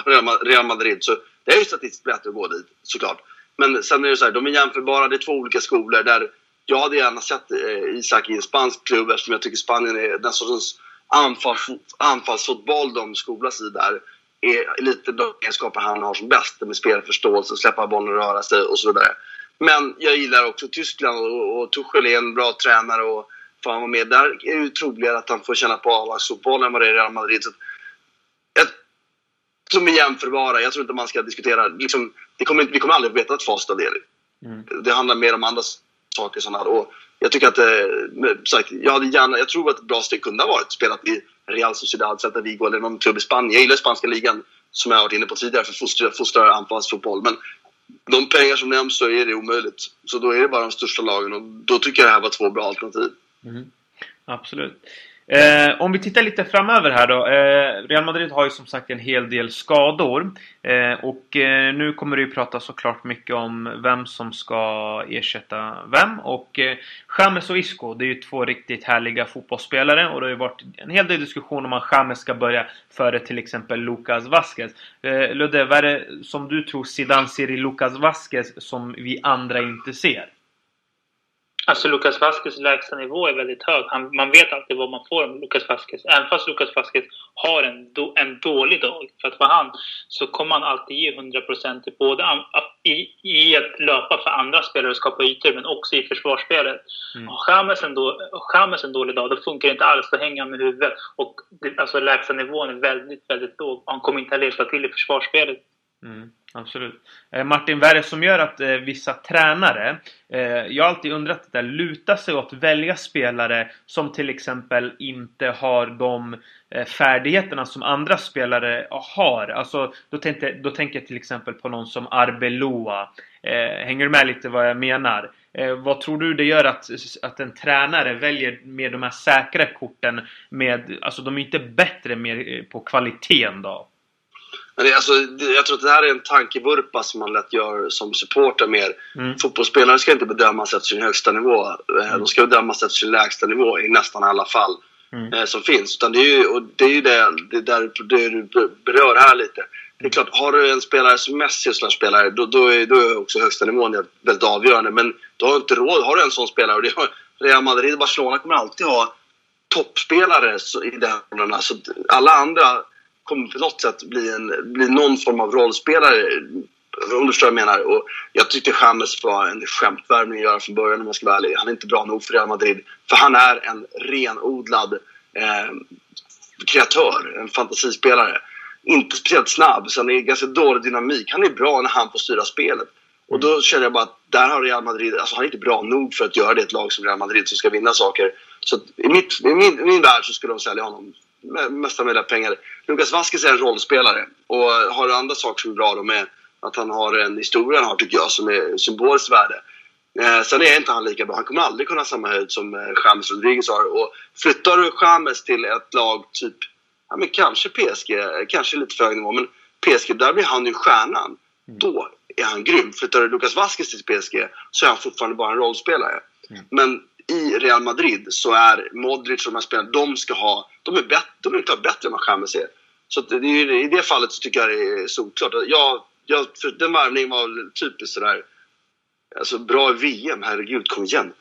Real Madrid. Så det är ju statistiskt bättre att gå dit, såklart. Men sen är det så här, de är jämförbara. Det är två olika skolor där jag hade gärna sett eh, Isak i en spansk klubb eftersom jag tycker Spanien är den sortens anfalls, anfallsfotboll de skolas i där är lite de egenskaper han har som bäst med spelförståelse, släppa bollen, röra sig och så vidare. Men jag gillar också Tyskland och, och Tuchel är en bra tränare och får han vara med där är det ju troligare att han får känna på A-lagsfotboll än vad det är i Real Madrid. Så som är jämförbara. Jag tror inte man ska diskutera... Liksom, kommer, vi kommer aldrig veta facit av det. Mm. Det handlar mer om andra saker. Sådana, och jag tycker att, eh, sagt, jag, hade gärna, jag tror att ett bra steg kunde ha varit spelat i Real Sociedad, Celta Vigo eller någon klubb i Spanien. Jag gillar spanska ligan, som jag har varit inne på tidigare, för fostrar, fostrar anfallsfotboll. Men de pengar som nämns så är det omöjligt. Så då är det bara de största lagen och då tycker jag det här var två bra alternativ. Mm. Absolut. Eh, om vi tittar lite framöver här då. Eh, Real Madrid har ju som sagt en hel del skador. Eh, och eh, nu kommer det ju prata såklart mycket om vem som ska ersätta vem. Och eh, James och Isco, det är ju två riktigt härliga fotbollsspelare. Och det har ju varit en hel del diskussion om att James ska börja före till exempel Lucas Vasquez. Eh, Ludde, vad är det som du tror Zidane ser i Lucas Vasquez som vi andra inte ser? Alltså Lucas Vasquez lägsta nivå är väldigt hög. Han, man vet alltid vad man får av Lucas Vasquez. Även fast Lucas Vasquez har en, do, en dålig dag, för att vara han, så kommer han alltid ge 100% i både i, i att löpa för andra spelare och skapa ytor, men också i försvarsspelet. Mm. James en, då, en dålig dag, då funkar det inte alls. Då hänger han med huvudet. Och det, alltså lägsta nivån är väldigt, väldigt låg. Han kommer inte att hjälpa till i försvarsspelet. Mm. Absolut. Eh, Martin, vad är det som gör att eh, vissa tränare, eh, jag har alltid undrat det där, lutar sig åt att välja spelare som till exempel inte har de eh, färdigheterna som andra spelare har. Alltså, då, tänkte, då tänker jag till exempel på någon som Arbeloa. Eh, hänger du med lite vad jag menar? Eh, vad tror du det gör att, att en tränare väljer med de här säkra korten med, alltså de är inte bättre mer eh, på kvaliteten då? Men det, alltså, jag tror att det här är en tankevurpa som man lätt gör som supporter mer. Mm. Fotbollsspelare ska inte bedömas efter sin högsta nivå. Eh, mm. De ska bedömas efter sin lägsta nivå i nästan alla fall mm. eh, som finns. Utan det är ju, och det, är ju det, det, där, det du berör här lite. Det är klart, har du en spelare som Messi och spelare, då, då, är, då är också högsta nivån väldigt avgörande. Men du har inte råd. Har du en sån spelare, och det har, Real Madrid och Barcelona kommer alltid ha toppspelare i den Så alla andra kommer på något sätt bli, en, bli någon form av rollspelare. Om du förstår vad jag menar. Och jag tyckte James var en skämtvärvning att göra från början om jag ska vara ärlig. Han är inte bra nog för Real Madrid. För han är en renodlad eh, kreatör, en fantasispelare. inte speciellt snabb, så han är ganska dålig dynamik. Han är bra när han får styra spelet. Och då känner jag bara att där har Real Madrid, alltså han är inte bra nog för att göra det ett lag som Real Madrid som ska vinna saker. Så i, mitt, i, min, i min värld så skulle de sälja honom mesta möjliga pengar. Lucas Vasquez är en rollspelare och har andra saker som är bra. De är att han har en historia han har tycker jag som är symboliskt värde. Eh, sen är inte han lika bra. Han kommer aldrig kunna ha samma höjd som eh, James Rodriguez har. Och flyttar du James till ett lag typ, ja men kanske PSG, kanske lite för hög nivå, men PSG, där blir han ju stjärnan. Mm. Då är han grym. Flyttar du Lucas Vasquez till PSG så är han fortfarande bara en rollspelare. Mm. Men i Real Madrid så är Modric och de här spelarna, de ska ha, de är, bättre, de är klart bättre än vad James är. Så det är, i det fallet så tycker jag det är solklart. Jag, jag, för den värvningen var typiskt sådär, alltså bra i VM, herregud kom igen.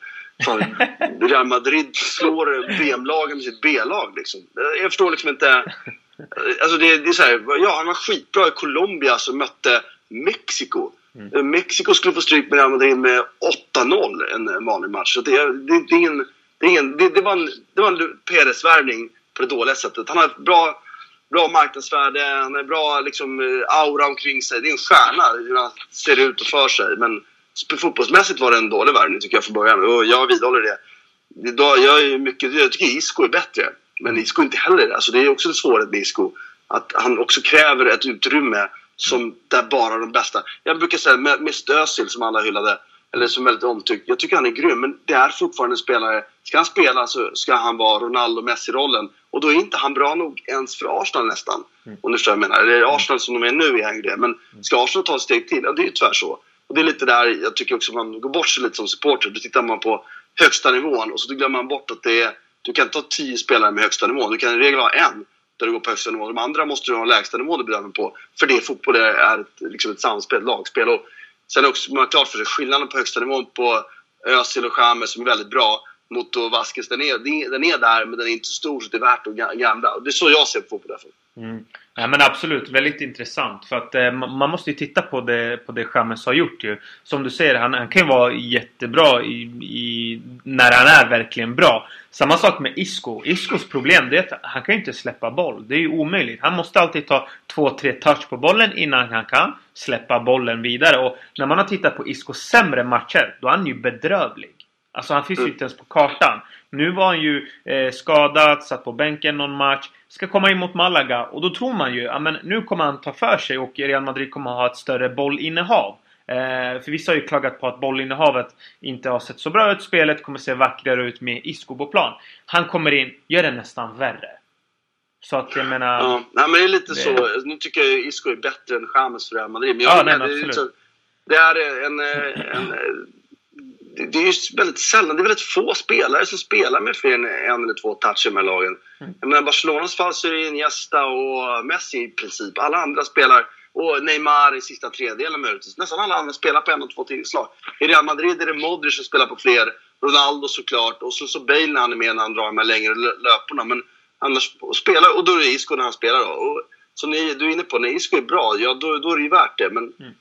Fan, Real Madrid slår VM-lagen med sitt B-lag liksom. Jag förstår liksom inte. Alltså det, det är så här, ja han var skitbra i Colombia som mötte Mexiko. Mm. Eh, Mexiko skulle få stryk med Real Madrid med 8-0 en eh, vanlig match. Så det, det, det, ingen, det, ingen, det, det var en, det var en Perez-värvning på det dåliga sättet. Han har ett bra, bra marknadsvärde, han har bra liksom, eh, aura omkring sig. Det är en stjärna hur han ser ut och för sig. Men fotbollsmässigt var det en dålig värvning tycker jag från början och jag vidhåller det. Jag, är mycket, jag tycker Isco är bättre, men Isco är inte heller det. Alltså det är också en svårighet med Isco. Att han också kräver ett utrymme som där bara de bästa. Jag brukar säga med, med Özil som alla hyllade, eller som väldigt omtyckt. Jag tycker han är grym, men det är fortfarande en spelare. Ska han spela så ska han vara Ronaldo Messi-rollen. Och då är inte han bra nog ens för Arsenal nästan. Mm. Om du förstår vad jag menar. Eller Arsenal som de är nu är han det. Men ska Arsenal ta ett steg till? Ja, det är ju tyvärr så. Och det är lite där jag tycker också man går bort sig lite som supporter. Då tittar man på högsta nivån och så glömmer man bort att det är, du kan inte ha tio spelare med högsta nivån. Du kan i regel ha en där du går på högsta nivå. De andra måste du ha lägsta nivå du bedömer på. För det fotboll är ett, liksom ett samspel, ett lagspel. Och sen också man har klart för sig skillnaden på högsta nivån på Özil och Chamez som är väldigt bra mot Vasquez. Den är, den är där men den är inte så stor så det är värt att gamla. Det är så jag ser på fotboll därför. Mm. Ja, men absolut, väldigt intressant. För att eh, man måste ju titta på det, på det Chamez har gjort ju. Som du säger, han, han kan ju vara jättebra i, i, när han är verkligen bra. Samma sak med Isco. Iscos problem det är att han kan ju inte släppa boll. Det är ju omöjligt. Han måste alltid ta två, tre touch på bollen innan han kan släppa bollen vidare. Och när man har tittat på Iscos sämre matcher, då är han ju bedrövlig. Alltså han finns ju inte ens på kartan. Nu var han ju eh, skadad, satt på bänken någon match. Ska komma in mot Malaga och då tror man ju att nu kommer han ta för sig och Real Madrid kommer ha ett större bollinnehav. Eh, för vissa har ju klagat på att bollinnehavet inte har sett så bra ut. Spelet kommer se vackrare ut med Isco på plan. Han kommer in, gör det nästan värre. Så att jag menar... Ja, nej, men det är lite det... så. Nu tycker jag Isco är bättre än James för Real Madrid. Men jag ja, nej, det, absolut. det är en, en, det är ju väldigt sällan, det är väldigt få spelare som spelar med fler än en eller två touch i de här lagen. Mm. Jag menar, Barcelonas fall så är det Iniesta och Messi i princip. Alla andra spelar, och Neymar i sista tredjedelen möjligtvis. Nästan alla andra spelar på en och två tillslag. I Real Madrid är det Modric som spelar på fler, Ronaldo såklart, och så, så Bale när han är med när han drar de här längre löporna. Men annars spelar, och då är det Isco när han spelar då. Och, så ni, du är inne på, när Isco är bra, ja då, då är det ju värt det. Men mm.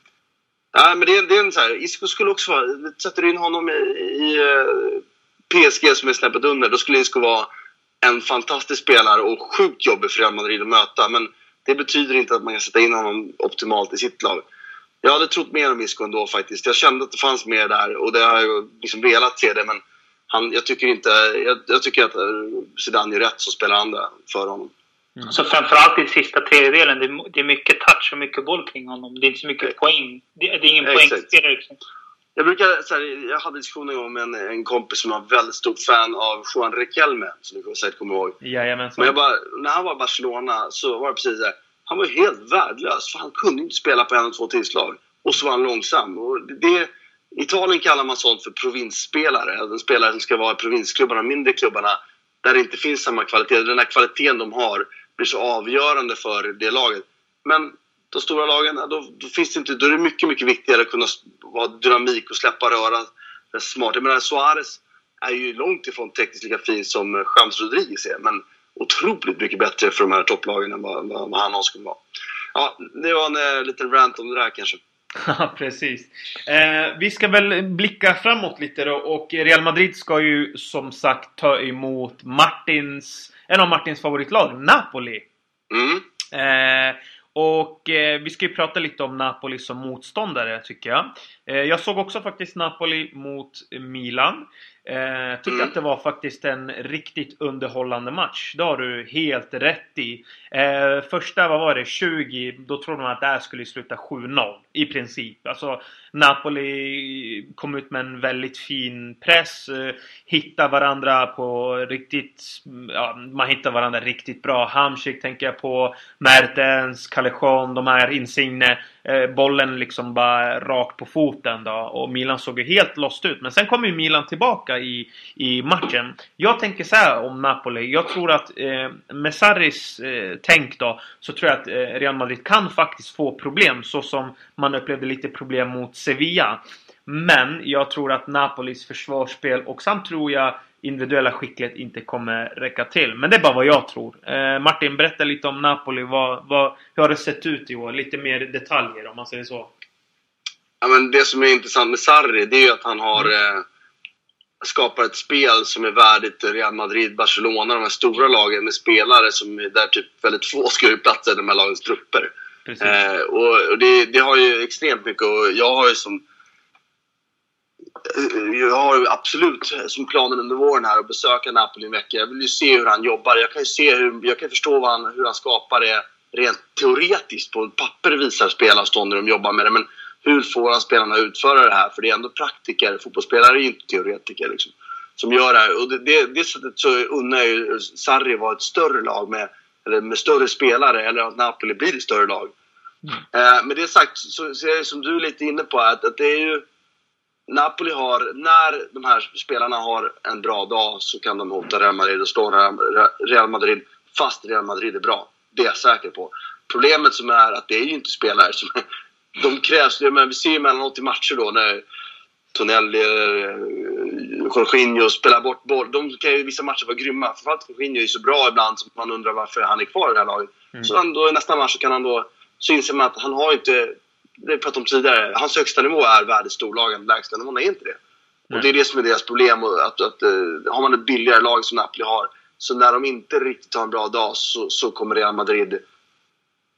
Ja, men det är, det är en så här, Isco skulle också vara... Sätter du in honom i, i eh, PSG som är snäppet under, då skulle Isco vara en fantastisk spelare och sjukt jobbig för Real Madrid att möta. Men det betyder inte att man kan sätta in honom optimalt i sitt lag. Jag hade trott mer om Isco ändå faktiskt. Jag kände att det fanns mer där och det har jag liksom velat se det. Men han, jag tycker inte... Jag, jag tycker att eh, Zidane gör rätt som spelar andra för honom. Mm. Så framförallt i sista tredjedelen, det, det är mycket touch och mycket boll kring honom. Det är inte så mycket poäng. Det, det är ingen poängspelare liksom. Jag brukar, så här, jag hade diskussioner en gång med en, en kompis som var väldigt stort fan av Juan Riquelme, som du säkert kommer ihåg. Jajamensan. Men jag bara, när han var i Barcelona så var det precis så han var helt värdelös, för han kunde inte spela på en och två tillslag. Och så var han långsam. Och det, I Italien kallar man sånt för provinsspelare. En spelare som ska vara i provinsklubbarna, mindre klubbarna, där det inte finns samma kvalitet. Den här kvaliteten de har blir så avgörande för det laget. Men de stora lagen, då, då, finns det inte, då är det mycket, mycket viktigare att kunna vara dynamik och släppa röra smart. Jag menar, Suarez är ju långt ifrån tekniskt lika fin som eh, James Rodriguez är, men otroligt mycket bättre för de här topplagen än vad, vad, vad han någonsin skulle vara. Ja, det var en eh, liten rant om det där kanske. Ja, precis. Eh, vi ska väl blicka framåt lite då och Real Madrid ska ju som sagt ta emot Martins, en av Martins favoritlag, Napoli. Mm. Eh, och eh, vi ska ju prata lite om Napoli som motståndare tycker jag. Eh, jag såg också faktiskt Napoli mot Milan. Eh, tyckte Mm. att det var faktiskt en riktigt underhållande match. Det har du helt rätt i. Eh, första, vad var det, 20, då trodde man att det här skulle sluta 7-0 i princip. Alltså Napoli kom ut med en väldigt fin press. Eh, Hittade varandra på riktigt, mm, ja, man hittar varandra riktigt bra. Hamsik tänker jag på. Mertens, Callejon, de här Insigne. Eh, bollen liksom bara rakt på foten då. Och Milan såg ju helt lost ut. Men sen kom ju Milan tillbaka i, i matchen. Jag tänker så här om Napoli. Jag tror att eh, med Sarris eh, tänk då. Så tror jag att eh, Real Madrid kan faktiskt få problem. Så som man upplevde lite problem mot Sevilla. Men jag tror att Napolis försvarsspel och samt tror jag individuella skicklighet inte kommer räcka till. Men det är bara vad jag tror. Eh, Martin, berätta lite om Napoli. Vad, vad, hur har det sett ut i år? Lite mer detaljer om man säger så. Ja, men det som är intressant med Sarri, det är ju att han har eh, skapat ett spel som är värdigt Real Madrid, Barcelona, de här stora lagen med spelare som är där typ väldigt få ska ju platsa i de här lagens trupper. Eh, och och det, det har ju extremt mycket och jag har ju som eh, jag har ju absolut som planen under våren här att besöka Napoli en vecka. Jag vill ju se hur han jobbar. Jag kan ju se hur, jag kan förstå vad han, hur han skapar det rent teoretiskt. På papper visar spelarstånd när de jobbar med det. Men hur får han spelarna att utföra det här? För det är ändå praktiker. Fotbollsspelare är ju inte teoretiker liksom. Som gör det här. Och det, det, det sättet så unnar jag ju Sarri var ett större lag med, eller med större spelare. Eller att Napoli blir ett större lag. Eh, med det sagt så, så är det som du är lite inne på att, att det är ju Napoli har, när de här spelarna har en bra dag så kan de hota Real Madrid och slå Real- Madrid fast Real Madrid är bra. Det är jag säker på. Problemet som är att det är ju inte spelare som... De krävs, men vi ser ju emellanåt i matcher då när Tonelli eller eh, Jorginho spelar bort boll. De kan ju vissa matcher vara grymma. Framförallt Jorginho är så bra ibland så man undrar varför han är kvar i det här laget. Så han då, i nästa match kan han då... Så inser man att han har inte... Det pratat om tidigare. Hans högsta nivå är världens storlagen. Lägsta nivån är inte det. Och det är det som är deras problem. och Att, att, eh, har man ett billigare lag som Napoli har, så när de inte riktigt har en bra dag så, så kommer Real Madrid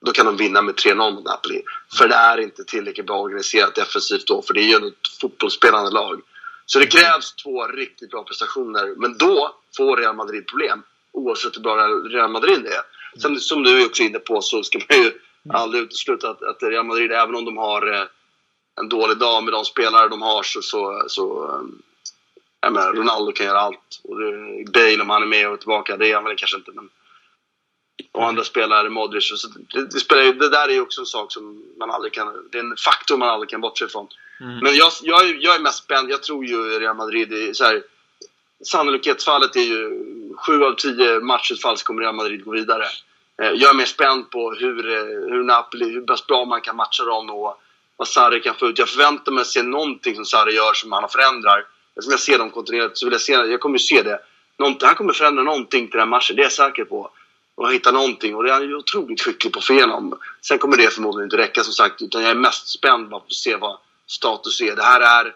då kan de vinna med 3-0 mot Napoli. För det är inte tillräckligt bra organiserat defensivt då, för det är ju ett fotbollsspelande lag. Så det krävs två riktigt bra prestationer, men då får Real Madrid problem. Oavsett hur bra Real Madrid är. Sen som du är också inne på så ska man ju aldrig utesluta att, att Real Madrid, även om de har eh, en dålig dag med de spelare de har, så, så, så eh, jag menar, Ronaldo kan göra allt. Och det, Bale, om han är med och tillbaka, det är han väl kanske inte. Men, och andra spelare, Modric. Så det, det, spelar, det där är ju också en sak som man aldrig kan... Det är en faktor man aldrig kan bortse ifrån. Mm. Men jag, jag, är- jag är mest spänd. Jag tror ju Real Madrid är så här, Sannolikhetsfallet är ju 7 av 10 matchutfall så kommer Real Madrid gå vidare. Eh, jag är mer spänd på hur, eh, hur Napoli, hur bra man kan matcha dem och vad Sarri kan få ut. Jag förväntar mig att se någonting som Sarri gör som han förändrar. Eftersom jag ser dem kontinuerligt så vill jag se, jag kommer ju se det. Någonting, han kommer förändra någonting till den här matchen, det är jag säker på. Och hitta någonting. Och det är han ju otroligt skicklig på att få igenom. Sen kommer det förmodligen inte räcka som sagt. Utan jag är mest spänd bara på att se vad status är. Det här är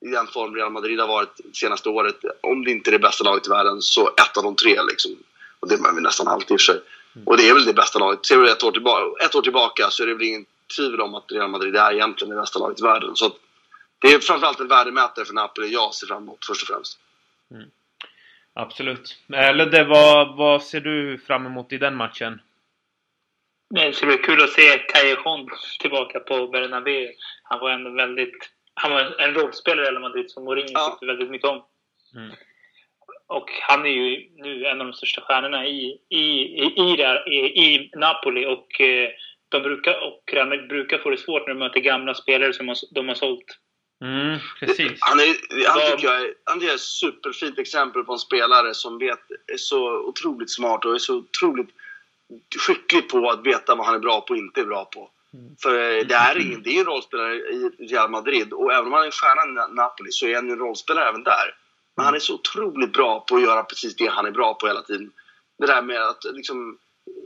i den form Real Madrid har varit det senaste året. Om det inte är det bästa laget i världen så ett av de tre liksom. Och det är vi nästan alltid i och för sig. Och det är väl det bästa laget. Ser vi ett år, tillbaka, ett år tillbaka så är det väl ingen tvivel om att Real Madrid är egentligen det bästa laget i världen. Så det är framförallt en värdemätare för Napoli jag ser fram emot först och främst. Absolut. Eh, Ludde, vad, vad ser du fram emot i den matchen? Det ska bli kul att se Callejon tillbaka på Bernabéu. Han var ändå väldigt... Han var en rollspelare i Real Madrid som Mourinho Ja. tyckte väldigt mycket om. Mm. Och han är ju nu en av de största stjärnorna i, i, i, i, där, i, i Napoli. Och eh, de brukar, och Real Madrid brukar få det svårt när de möter gamla spelare som har, de har sålt. Mm, precis. Han, är, han tycker jag är, han är ett superfint exempel på en spelare som vet, är så otroligt smart och är så otroligt skicklig på att veta vad han är bra på och inte är bra på. För eh, det är ingen, det är en rollspelare i Real Madrid och även om han är en stjärna i Na- Napoli så är han en rollspelare även där. Men han är så otroligt bra på att göra precis det han är bra på hela tiden. Det där med att liksom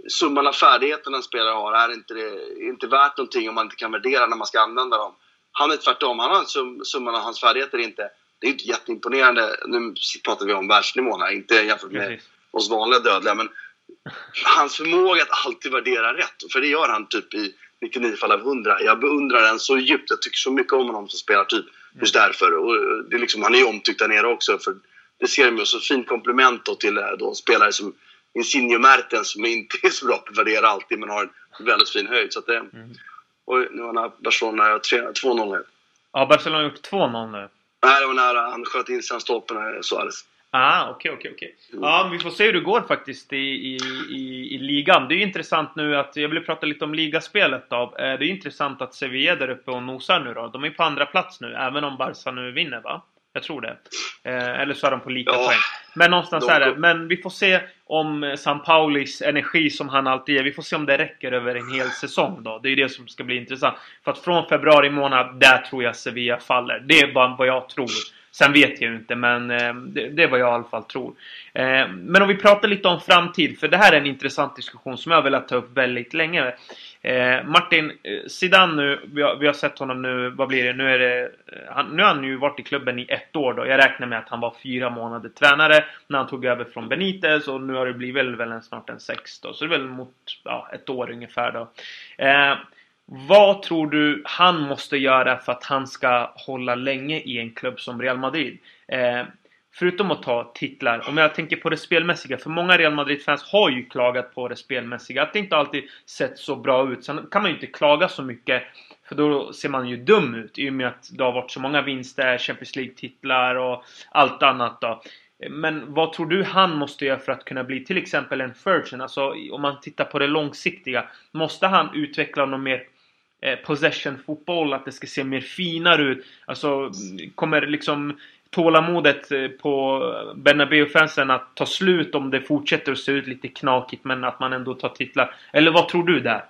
summan av färdigheterna en spelare har är inte, det, inte värt någonting om man inte kan värdera när man ska använda dem. Han är tvärtom. Han har sum, summan av hans färdigheter är inte... Det är inte jätteimponerande. Nu pratar vi om världsnivån här, inte jämfört med precis. oss vanliga dödliga. Men hans förmåga att alltid värdera rätt, för det gör han typ i 99 fall av 100. Jag beundrar den så djupt. Jag tycker så mycket om honom som spelar typ just därför. Och det är liksom, han är ju omtyckt där nere också. För det ser de ju så fint komplement då till eh, då spelare som Insigne Mertens som inte är så bra på att värdera alltid men har en väldigt fin höjd. Så att det, mm. Oj, nu har Barcelona 2-0 nu. Ja, Barcelona har gjort 2-0 nu. Nej, det var nära. Han sköt in sig stolpen, Suarez. Ah, okej, okay, okej, okay, okej. Okay. Ja, vi får se hur det går faktiskt i, i, i, i ligan. Det är ju intressant nu att, jag vill prata lite om ligaspelet då. Eh, det är intressant att Sevilla är där uppe och nosar nu då. De är på andra plats nu, även om Barca nu vinner va? Jag tror det. Eh, eller så är de på lika ja, poäng. Men någonstans är det. Men vi får se om San Paulis energi som han alltid är. Vi får se om det räcker över en hel säsong då. Det är det som ska bli intressant. För att från februari månad, där tror jag Sevilla faller. Det är bara vad jag tror. Sen vet jag ju inte, men eh, det, det är vad jag i alla fall tror. Eh, men om vi pratar lite om framtid, för det här är en intressant diskussion som jag har velat ta upp väldigt länge. Eh, Martin, Zidane nu, vi har, vi har, sett honom nu, vad blir det? Nu, är det han, nu har han ju varit i klubben i ett år då. Jag räknar med att han var fyra månader tränare när han tog över från Benitez och nu har det blivit väl, väl snart en sex då. Så det är väl mot ja, ett år ungefär då. Vad tror du han måste göra för att han ska hålla länge i en klubb som Real Madrid? Eh, förutom att ta titlar, om jag tänker på det spelmässiga. För många Real Madrid-fans har ju klagat på det spelmässiga. Att det inte alltid sett så bra ut. Sen kan man ju inte klaga så mycket. För då ser man ju dum ut i och med att det har varit så många vinster, Champions League-titlar och allt annat då. Men vad tror du han måste göra för att kunna bli till exempel en Ferguson? Alltså om man tittar på det långsiktiga. Måste han utveckla någon mer eh, possession-fotboll? Att det ska se mer finare ut? Alltså kommer liksom tålamodet eh, på Bernabéu-fansen att ta slut om det fortsätter att se ut lite knakigt men att man ändå tar titlar? Eller vad tror du där?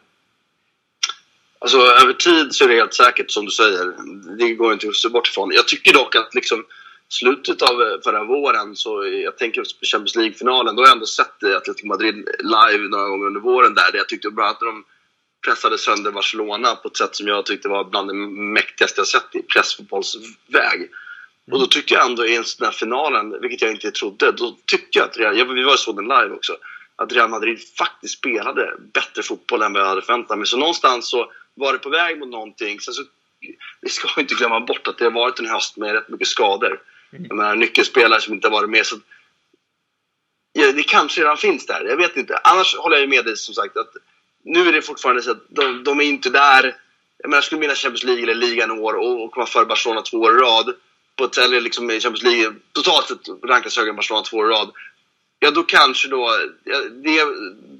Alltså över tid så är det helt säkert som du säger. Det går inte att se bort ifrån. Jag tycker dock att liksom slutet av eh, förra våren, så jag tänker på Champions League-finalen, då har jag ändå sett Atletico Madrid live några gånger under våren där. Jag tyckte bland annat att de pressade sönder Barcelona på ett sätt som jag tyckte var bland det mäktigaste jag sett i pressfotbollsväg. Och då tyckte jag ändå i den här finalen, vilket jag inte trodde, då tyckte jag att Real, vi var såg den live också, att Real Madrid faktiskt spelade bättre fotboll än vad jag hade förväntat mig. Så någonstans så var det på väg mot någonting. Sen så, vi ska inte glömma bort att det har varit en höst med rätt mycket skador. Mm. Jag menar, nyckelspelare som inte har varit med. Så, ja, det kanske redan finns där, jag vet inte. Annars håller jag med dig som sagt att nu är det fortfarande så att de, de är inte där. Jag menar, skulle vinna Champions League eller ligan i år och, och komma före Barcelona två år i rad. På ett, eller liksom i Champions League totalt sett rankas högre än Barcelona två år i rad. Ja, då kanske då... Ja, det,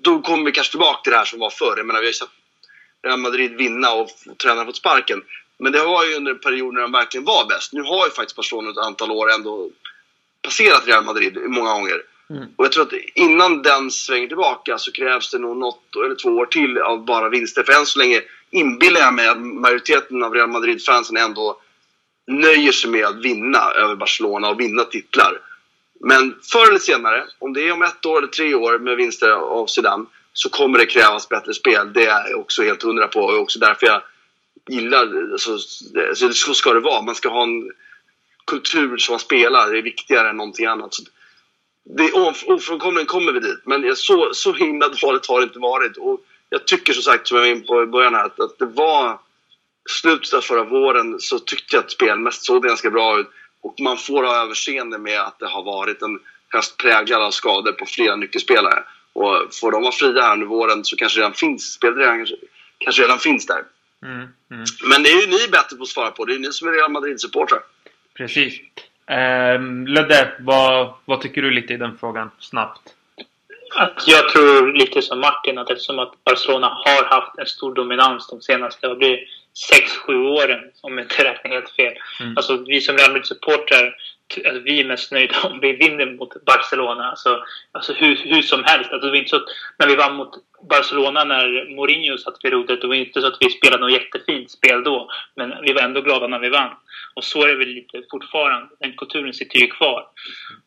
då kommer vi kanske tillbaka till det här som var förr. Jag menar, vi har ju sett Real Madrid vinna och tränaren fått sparken. Men det var ju under en period när de verkligen var bäst. Nu har ju faktiskt Barcelona ett antal år ändå passerat Real Madrid många gånger. Mm. Och jag tror att innan den svänger tillbaka så krävs det nog något eller två år till av bara vinster. För än så länge inbillar jag mig att majoriteten av Real Madrid-fansen ändå nöjer sig med att vinna över Barcelona och vinna titlar. Men förr eller senare, om det är om ett år eller tre år med vinster av Zidane, så kommer det krävas bättre spel. Det är jag också helt hundra på och också därför jag gillar, alltså, alltså, så ska det vara. Man ska ha en kultur som man spelar, det är viktigare än någonting annat. Så det ofrånkomligen kommer vi dit, men så, så himla dåligt har det inte varit. Och jag tycker som sagt, som jag var inne på i början här, att, att det var slutet av förra våren så tyckte jag att spelmässigt såg det ganska bra ut. Och man får ha överseende med att det har varit en höst präglad av skador på flera nyckelspelare. Och får de vara fria här under våren så kanske redan finns, spelet kanske, kanske redan finns där. Mm, mm. Men det är ju ni bättre på att svara på. Det är ju ni som är Real Madrid-supportrar. Precis. Um, Ludde, vad, vad tycker du lite i den frågan? Snabbt. Att jag tror lite som Martin att eftersom att Barcelona har haft en stor dominans de senaste, vad blir 6-7 åren om jag inte räknar helt fel. Mm. Alltså vi som Real Madrid-supportrar alltså, vi är mest nöjda om vi vinner mot Barcelona. Alltså, alltså hur, hur som helst. Alltså, det var inte så att, när vi vann mot Barcelona när Mourinho satt vid rodret, det var inte så att vi spelade något jättefint spel då. Men vi var ändå glada när vi vann. Och så är det väl lite fortfarande. Den kulturen sitter ju kvar.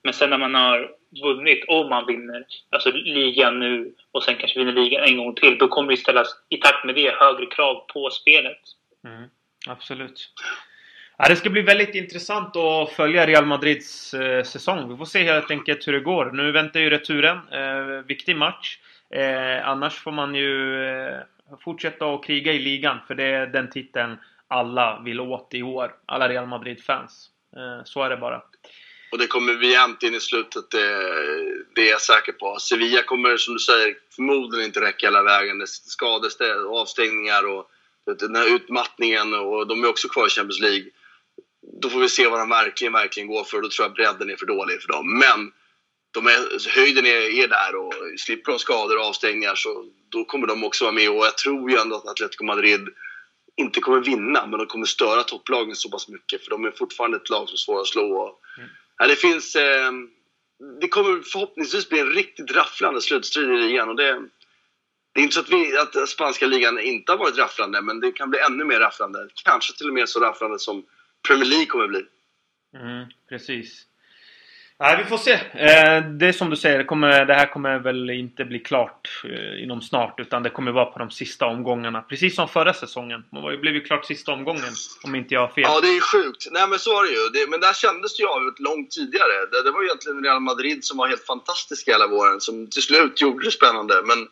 Men sen när man har vunnit, om man vinner, alltså ligan nu och sen kanske vinner ligan en gång till, då kommer det ställas i takt med det högre krav på spelet. Mm, absolut. Ja, det ska bli väldigt intressant att följa Real Madrids eh, säsong. Vi får se helt enkelt hur det går. Nu väntar ju returen. Eh, viktig match. Eh, annars får man ju eh, fortsätta att kriga i ligan, för det är den titeln alla vill åt i år. Alla Real Madrid-fans. Eh, så är det bara. Och det kommer vi jämt in i slutet, det, det är jag säker på. Sevilla kommer, som du säger, förmodligen inte räcka hela vägen. Det skador, avstängningar och den här utmattningen och de är också kvar i Champions League. Då får vi se vad de verkligen, verkligen går för. Då tror jag bredden är för dålig för dem. Men de är, höjden är, är där och slipper de skador och avstängningar så då kommer de också vara med. Och jag tror ju ändå att Atletico Madrid inte kommer vinna, men de kommer störa topplagen så pass mycket. För de är fortfarande ett lag som är svåra att slå. Mm. ja, det finns... Eh, det kommer förhoppningsvis bli en riktigt rafflande slutstrid i ligan. Och det, det är inte så att, vi, att spanska ligan inte har varit rafflande, men det kan bli ännu mer rafflande. Kanske till och med så rafflande som Premier League kommer bli. Mm, precis. Nej, vi får se. Eh, det är som du säger, det, kommer, det här kommer väl inte bli klart eh, inom snart. Utan det kommer vara på de sista omgångarna. Precis som förra säsongen. Det blev ju klart sista omgången. Om inte jag har fel. Ja, det är sjukt. Nej, men så var det ju. Det, men där kändes det ju avgjort långt tidigare. Det, det var ju egentligen Real Madrid som var helt fantastiska hela våren. Som till slut gjorde det spännande. Men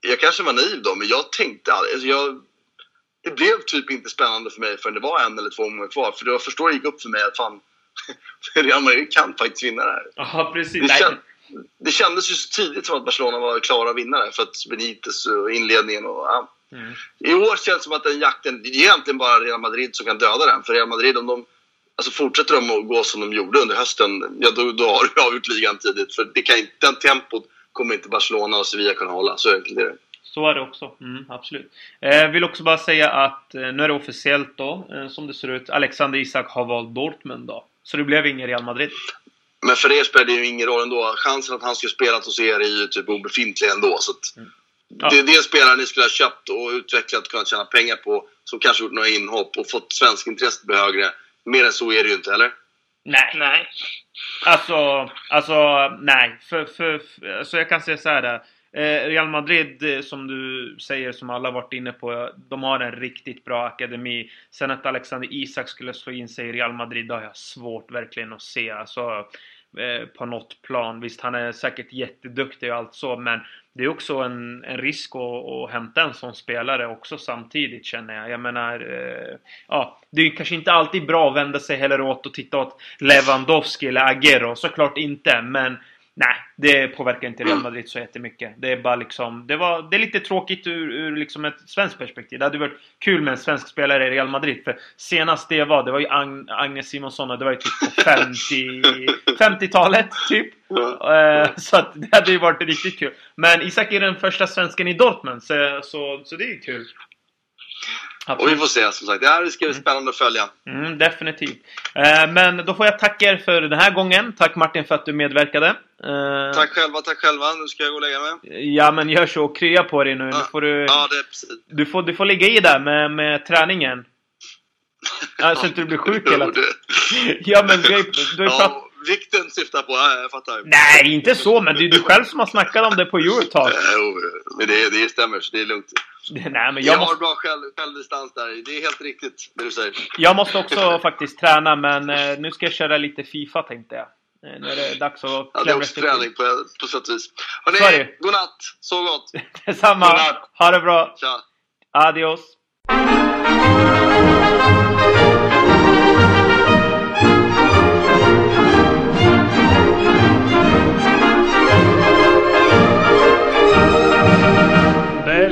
jag kanske var naiv då, men jag tänkte alltså jag, Det blev typ inte spännande för mig förrän det var en eller två omgångar kvar. För det var först då det gick upp för mig att fan, Real Madrid kan faktiskt vinna det här. Aha, precis. Det, känd, det kändes ju så tidigt som att Barcelona var klara vinnare för att Benitez och inledningen och... Ja. Mm. I år känns det som att den jakten, det är egentligen bara Real Madrid som kan döda den. För Real Madrid, om de Alltså fortsätter de att gå som de gjorde under hösten, ja då, då har du avgjort ligan tidigt. För det kan, den tempot kommer inte Barcelona och Sevilla kunna hålla. Så enkelt är det. Så är det också. Mm, absolut. Eh, vill också bara säga att eh, nu är det officiellt då, eh, som det ser ut. Alexander Isak har valt Dortmund då. Så det blev ingen Real Madrid. Men för er spelar det ju ingen roll ändå. Chansen att han skulle spelat hos er är ju typ obefintlig ändå. Så mm. ja. Det är det spelare ni skulle ha köpt och utvecklat och kunnat tjäna pengar på. Som kanske gjort några inhopp och fått svensk intresse bli högre. Mer än så är det ju inte, eller? Nej. Nej. Alltså, alltså nej. För, för, för, alltså jag kan säga så här. Eh, Eh, Real Madrid, eh, som du säger, som alla varit inne på, de har en riktigt bra akademi. Sen att Alexander Isak skulle slå in sig i Real Madrid, det har jag svårt verkligen att se. Alltså, eh, på något plan. Visst, han är säkert jätteduktig och allt så, men det är också en, en risk att, att hämta en sån spelare också samtidigt känner jag. Jag menar, eh, ja, det är kanske inte alltid bra att vända sig heller åt och titta åt Lewandowski eller Agüero, såklart inte, men Nej, det påverkar inte Real Madrid så jättemycket. Det är bara liksom... Det, var, det är lite tråkigt ur, ur liksom ett svenskt perspektiv. Det hade varit kul med en svensk spelare i Real Madrid. För senast det var, det var ju Ag Agnes Simonsson och det var ju typ på 50, 50-talet, typ. Uh, så att det hade ju varit riktigt kul. Men Isak är den första svensken i Dortmund, så, så, så det är ju kul. Absolut. Och vi får se som sagt. Det här ska bli mm. spännande att följa. Mm, definitivt. Eh, men då får jag tacka er för den här gången. Tack Martin för att du medverkade. Eh, tack själva, tack själva. Nu ska jag gå och lägga mig. Ja men gör så. Krya på dig nu. Ja, nu får du, ja, det. Du får, du får ligga i där med, med träningen. Ja, så inte du blir sjuk hela tiden. ja men du, har ja, vikten syftar på, ja, jag fattar. Nej, inte så, men det är du själv som har snackat om det på Eurotalk. Jo, men det, det stämmer, så det är lugnt. Nej, men jag, jag måste... har bra själv, självdistans där. Det är helt riktigt, det du säger. Jag måste också faktiskt träna, men eh, nu ska jag köra lite Fifa tänkte jag. Eh, nu är det dags att Ja, det är också träning på, på sätt och vis. Hörrni, godnatt! Sov gott! Detsamma! Godnatt. Ha det bra! Tja! Adios!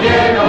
Yeah.